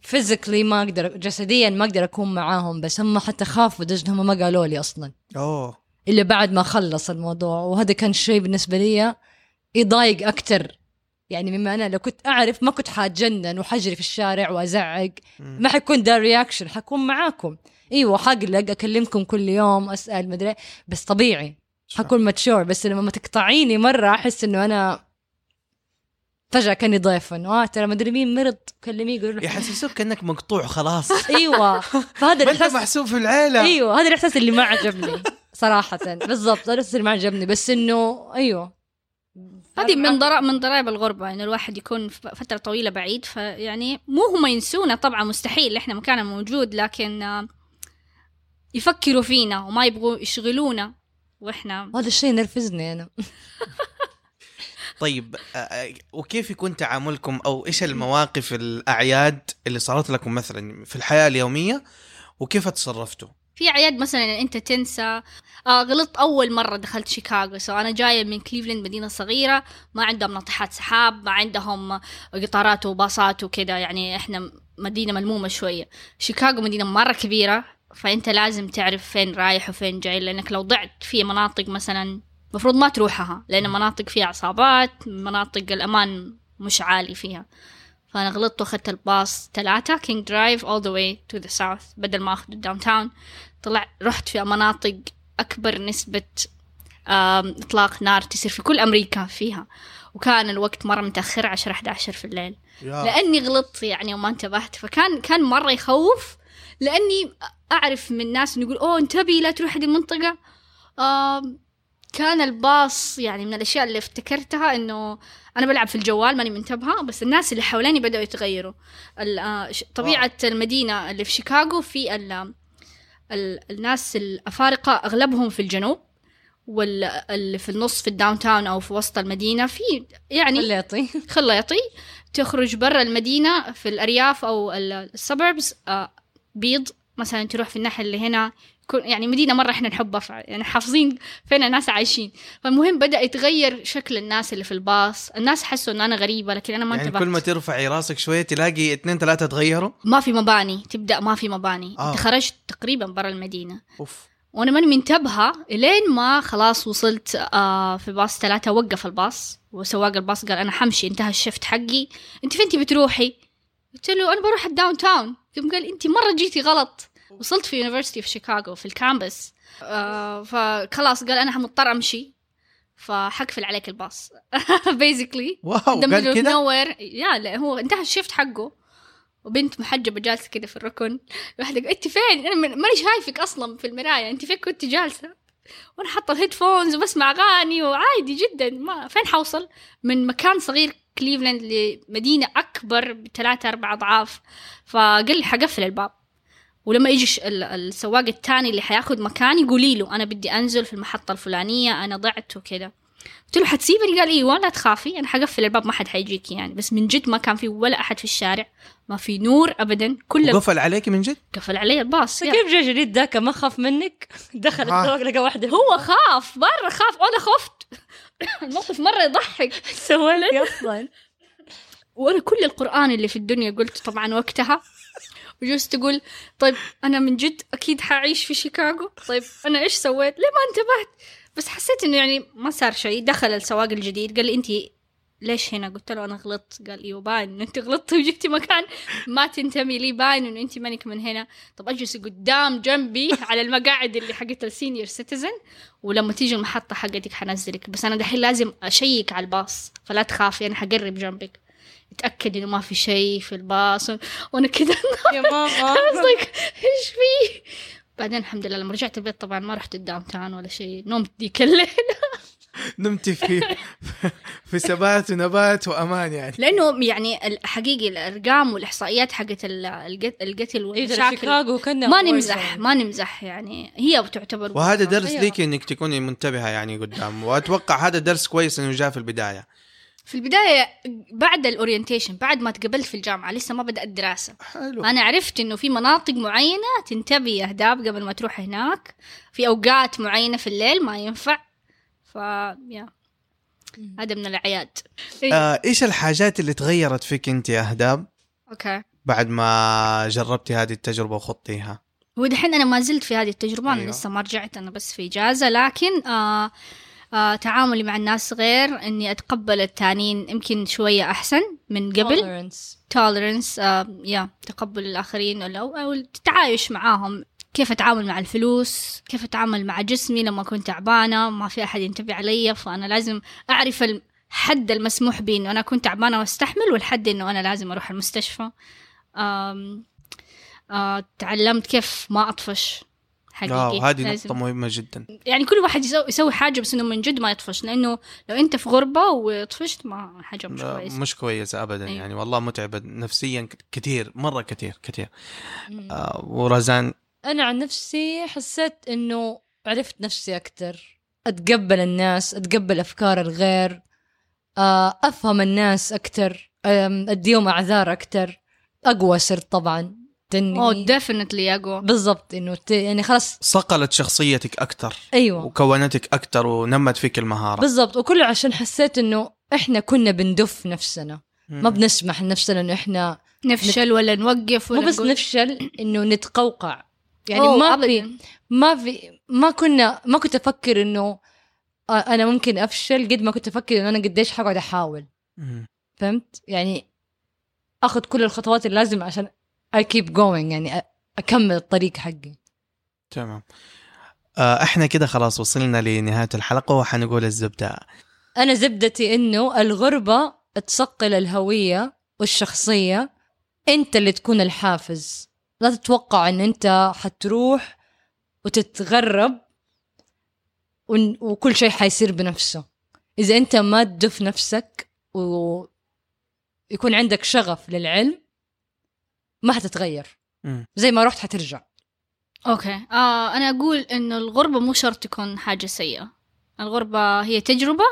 physically ما أقدر جسديا ما أقدر أكون معاهم بس هم حتى خافوا لدرجه هم ما قالوا لي أصلا. أوه. إلا بعد ما خلص الموضوع وهذا كان شيء بالنسبة لي يضايق أكثر يعني مما أنا لو كنت أعرف ما كنت حاتجنن وحجري في الشارع وأزعق. ما حيكون ده reaction حكون معاكم. إيوه حقلق أكلمكم كل يوم أسأل مدري بس طبيعي. حكون ماتشور بس لما ما تقطعيني مرة أحس إنه أنا فجأة كأني ضيفا آه ترى مدري مين مرض كلميه يقول له يحسسوك كأنك مقطوع خلاص. [laughs] إيوه. فهذا [laughs] الإحساس محسوب في العيلة. إيوه هذا الإحساس اللي ما عجبني صراحة. بالضبط هذا الإحساس اللي ما عجبني بس إنه إيوه. هذه من ضرائب من ضرائب الغربة إنه الواحد يكون فترة طويلة بعيد فيعني مو هم ينسونا طبعا مستحيل إحنا مكاننا موجود لكن يفكروا فينا وما يبغوا يشغلونا وإحنا هذا الشيء نرفزني أنا. طيب وكيف يكون تعاملكم أو إيش المواقف الأعياد اللي صارت لكم مثلا في الحياة اليومية وكيف تصرفتوا؟ في أعياد مثلا أنت تنسى آه غلطت أول مرة دخلت شيكاغو. so أنا جاية من كليفلاند مدينة صغيرة ما عندهم ناطحات سحاب ما عندهم قطارات وباصات وكذا. يعني إحنا مدينة ملمومة شوية. شيكاغو مدينة مرة كبيرة. فأنت لازم تعرف فين رايح وفين جاي لأنك لو ضعت في مناطق مثلا المفروض ما تروحها لأن مناطق فيها عصابات مناطق الأمان مش عالي فيها. فأنا غلطت وأخذت الباص ثلاثة King Drive all the way to the south بدل ما أخذ ال downtown طلع رحت في مناطق أكبر نسبة إطلاق نار تصير في كل أمريكا فيها. وكان الوقت مرة متأخر 10 11 في الليل. لأني غلطت يعني وما انتبهت. فكان كان مرة يخوف لأني أعرف من ناس يقول أوه انتبهي لا تروحي هذه المنطقة؟ آم، كان الباص يعني من الأشياء اللي افتكرتها إنه أنا بلعب في الجوال ماني منتبهة بس الناس اللي حواليني بدأوا يتغيروا. ال- آه، طبيعة المدينة اللي في شيكاغو في ال- ال- الناس الأفارقة أغلبهم في الجنوب واللي في النص في ال downtown أو في وسط المدينة. في يعني خليطي. خلاطي تخرج برا المدينة في الأرياف أو ال suburbs بيض مثلا تروح في الناحية اللي هنا يعني مدينة مرة إحنا نحبها يعني حافظين فين الناس عايشين. فالمهم بدأ يتغير شكل الناس اللي في الباص. الناس حسوا انه أنا غريبة لكن أنا ما يعني انتبهت. كل ما ترفعي راسك شوية تلاقي اثنين ثلاثة تغيروا؟ ما في مباني تبدأ ما في مباني. آه. أنت خرجت تقريبا برا المدينة. أوف. وأنا ماني منتبهة إلين ما خلاص وصلت آه في باص ثلاثة وقف الباص. وسواق الباص قال أنا حمشي انتهى ال shift حقي. أنت فين تبي تروحي؟ قلت له أنا بروح ال downtown قام قال انت مرة جيتي غلط. وصلت في university في شيكاغو في ال campus آه فخلاص قال أنا مضطر أمشي. فحقفل عليك الباص. [laughs] basically wow قال كده؟ no yeah لا هو انتهى ال shift حقه. وبنت محجبة جالسة كده في الركن. واحدة قالت انت فين؟ أنا ماني شايفك أصلا في المراية. انت فين كنت جالسة؟ وأنا حاطة ال headphones وبسمع أغاني. وعادي جدا. ما فين حوصل؟ من مكان صغير كليفلاند لمدينة أكبر بثلاثة أربع أضعاف فقال لي حقفل الباب. ولما يجي السواق الثاني اللي حياخد مكاني قولي له أنا بدي أنزل في المحطة الفلانية أنا ضعت وكذا. قلت له حتسيبني؟ قال أيوه لا تخافي أنا حقفل الباب ما حد حيجيك يعني. بس من جد ما كان في ولا أحد في الشارع ما في نور ابدا كل وقفل عليك من جد؟ قفل علي الباص. كيف جاي جديد ذاك؟ ما خاف منك؟ دخل آه. السواق لقى واحدة. هو خاف مرة خاف. وأنا خفت. [coughs] الموقف مرة يضحك. سوى لك [laughs] أصلا. وأنا كل القرآن اللي في الدنيا قلت طبعا وقتها. وجلست أقول طيب أنا من جد أكيد حعيش في شيكاغو؟ طيب أنا إيش سويت؟ ليه ما انتبهت؟ بس حسيت إنه يعني ما صار شيء. دخل السواق الجديد قال لي انت ليش هنا؟ قلت له أنا غلطت. قال إيوه باين. أنت غلطتي وجبتي مكان ما تنتمي لي. باين إنه أنت مانك من هنا. طب أجلس قدام جنبي على المقاعد اللي حقت ال senior citizen ولما تيجي المحطة حقتك حنزلك. بس أنا دحين لازم أشيك على الباص فلا تخافي أنا حقرب جنبك. اتأكد إنه ما في شيء في الباص. وأنا كذا [laughs] يا ماما. [laughs] إيش في؟ بعدين الحمد لله لما رجعت البيت طبعا ما رحت ال downtown ولا شيء نمت ديك الليل نمتي في في ثبات ونبات وأمان يعني. لأنه يعني الحقيقي الأرقام والإحصائيات حقت ال- القت- القتل إيه والمشاكل شيكاغو كنا ما نمزح ما نمزح يعني. هي تعتبر وهذا درس. ليك إنك تكوني منتبهة يعني قدام وأتوقع هذا درس كويس إنه جاء في البداية. في البداية بعد ال orientation بعد ما تقبلت في الجامعة لسه ما بدأت الدراسه حلو. أنا عرفت إنه في مناطق معينة تنتبه يا اهداب قبل ما تروح هناك في أوقات معينة في الليل ما ينفع. ف يا. هذا من الأعياد. إيه. آه إيش الحاجات اللي تغيرت فيك أنت يا أهداب؟ أوكي. بعد ما جربتي هذه التجربة وخضتيها. هو دحين أنا ما زلت في هذه التجربة أنا أيوة. لسه ما رجعت أنا بس في إجازة لكن آه آه تعاملي مع الناس غير إني أتقبل التانيين يمكن شوية أحسن من قبل. Tolerance آه يا تقبل الآخرين أو, أو التعايش معاهم. كيف أتعامل مع الفلوس كيف أتعامل مع جسمي لما كنت تعبانة ما في أحد ينتبه علي فأنا لازم أعرف الحد المسموح به إنه أنا كنت تعبانة وأستحمل والحد إنه أنا لازم أروح المستشفى. آم آه تعلمت كيف ما أطفش حقيقي هذه نقطة مهمة جدا. يعني كل واحد يسوي, حاجة بس إنه من جد ما يطفش لأنه لو أنت في غربة وطفشت ما حاجة مش كويسة. مش كويسة ابدا أيوة. يعني والله متعبة نفسيا كثير مرة كثير كثير. آه ورزان أنا عن نفسي حسيت إنه عرفت نفسي أكثر أتقبل الناس أتقبل أفكار الغير آه، أفهم الناس أكثر أديهم أعذار أكثر أقوى صرت طبعا. أوه تني ديفنتلي أقوى. بالضبط إنه ت... يعني خلاص. صقلت شخصيتك أكثر أيوه. وكونتك أكثر ونمت فيك المهارة. بالضبط. وكله عشان حسيت إنه إحنا كنا بندف نفسنا. ما. بنسمح لنفسنا إنه إحنا نفشل ولا نوقف ولا مو بس نقول- نفشل إنه نتقوقع. يعني ما. في ما في ما كنا ما كنت أفكر إنه أنا ممكن أفشل قد ما كنت أفكر إنه أنا قديش حقعد أحاول. فهمت؟ يعني أخذ كل الخطوات اللازمه عشان I keep going يعني أكمل الطريق حقي. تمام. إحنا كده خلاص وصلنا لنهاية الحلقة وحنقول الزبدة. أنا زبدتي إنه الغربة تصقل الهوية والشخصية أنت اللي تكون الحافز. لا تتوقع إن أنت حتروح وتتغرب ون- وكل شيء حيصير بنفسه. إذا أنت ما تدف نفسك ويكون عندك شغف للعلم ما حتتغير. زي ما رحت حترجع. أوكي. آه أنا أقول إنه الغربة مو شرط تكون حاجة سيئة. الغربة هي تجربة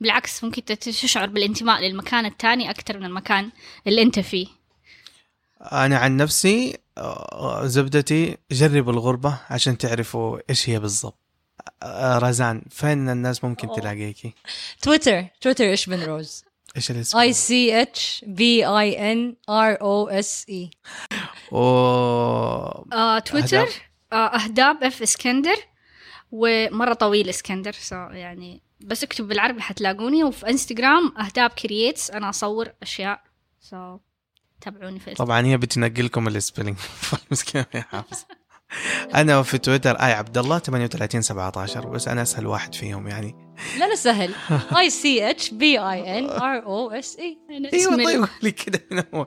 بالعكس ممكن تشعر بالانتماء للمكان التاني أكثر من المكان اللي أنت فيه. أنا عن نفسي زبدتي جربوا الغربة عشان تعرفوا إيش هي بالضبط. رزان فين الناس ممكن. تلاقيكي؟ تويتر تويتر إيش بن روز؟ إيش الاسم؟ اي سي اتش بي اي ان ار أو اس اي تويتر أهداب. آه اهداب اف إسكندر ومرة طويل إسكندر سو يعني بس اكتب بالعربي حتلاقوني وفي انستغرام اهداب كرييتس أنا أصور أشياء سو تابعوني في طبعا هي بتنقلكم السبيلنج [laughs] مسكينه يا حافظ أنا في تويتر آي عبد الله 38 17 بس أنا أسهل واحد فيهم يعني. لا لا سهل. اي سي اتش بي اي ان ار أو اس اي أيوه طيب قولي كده. من اول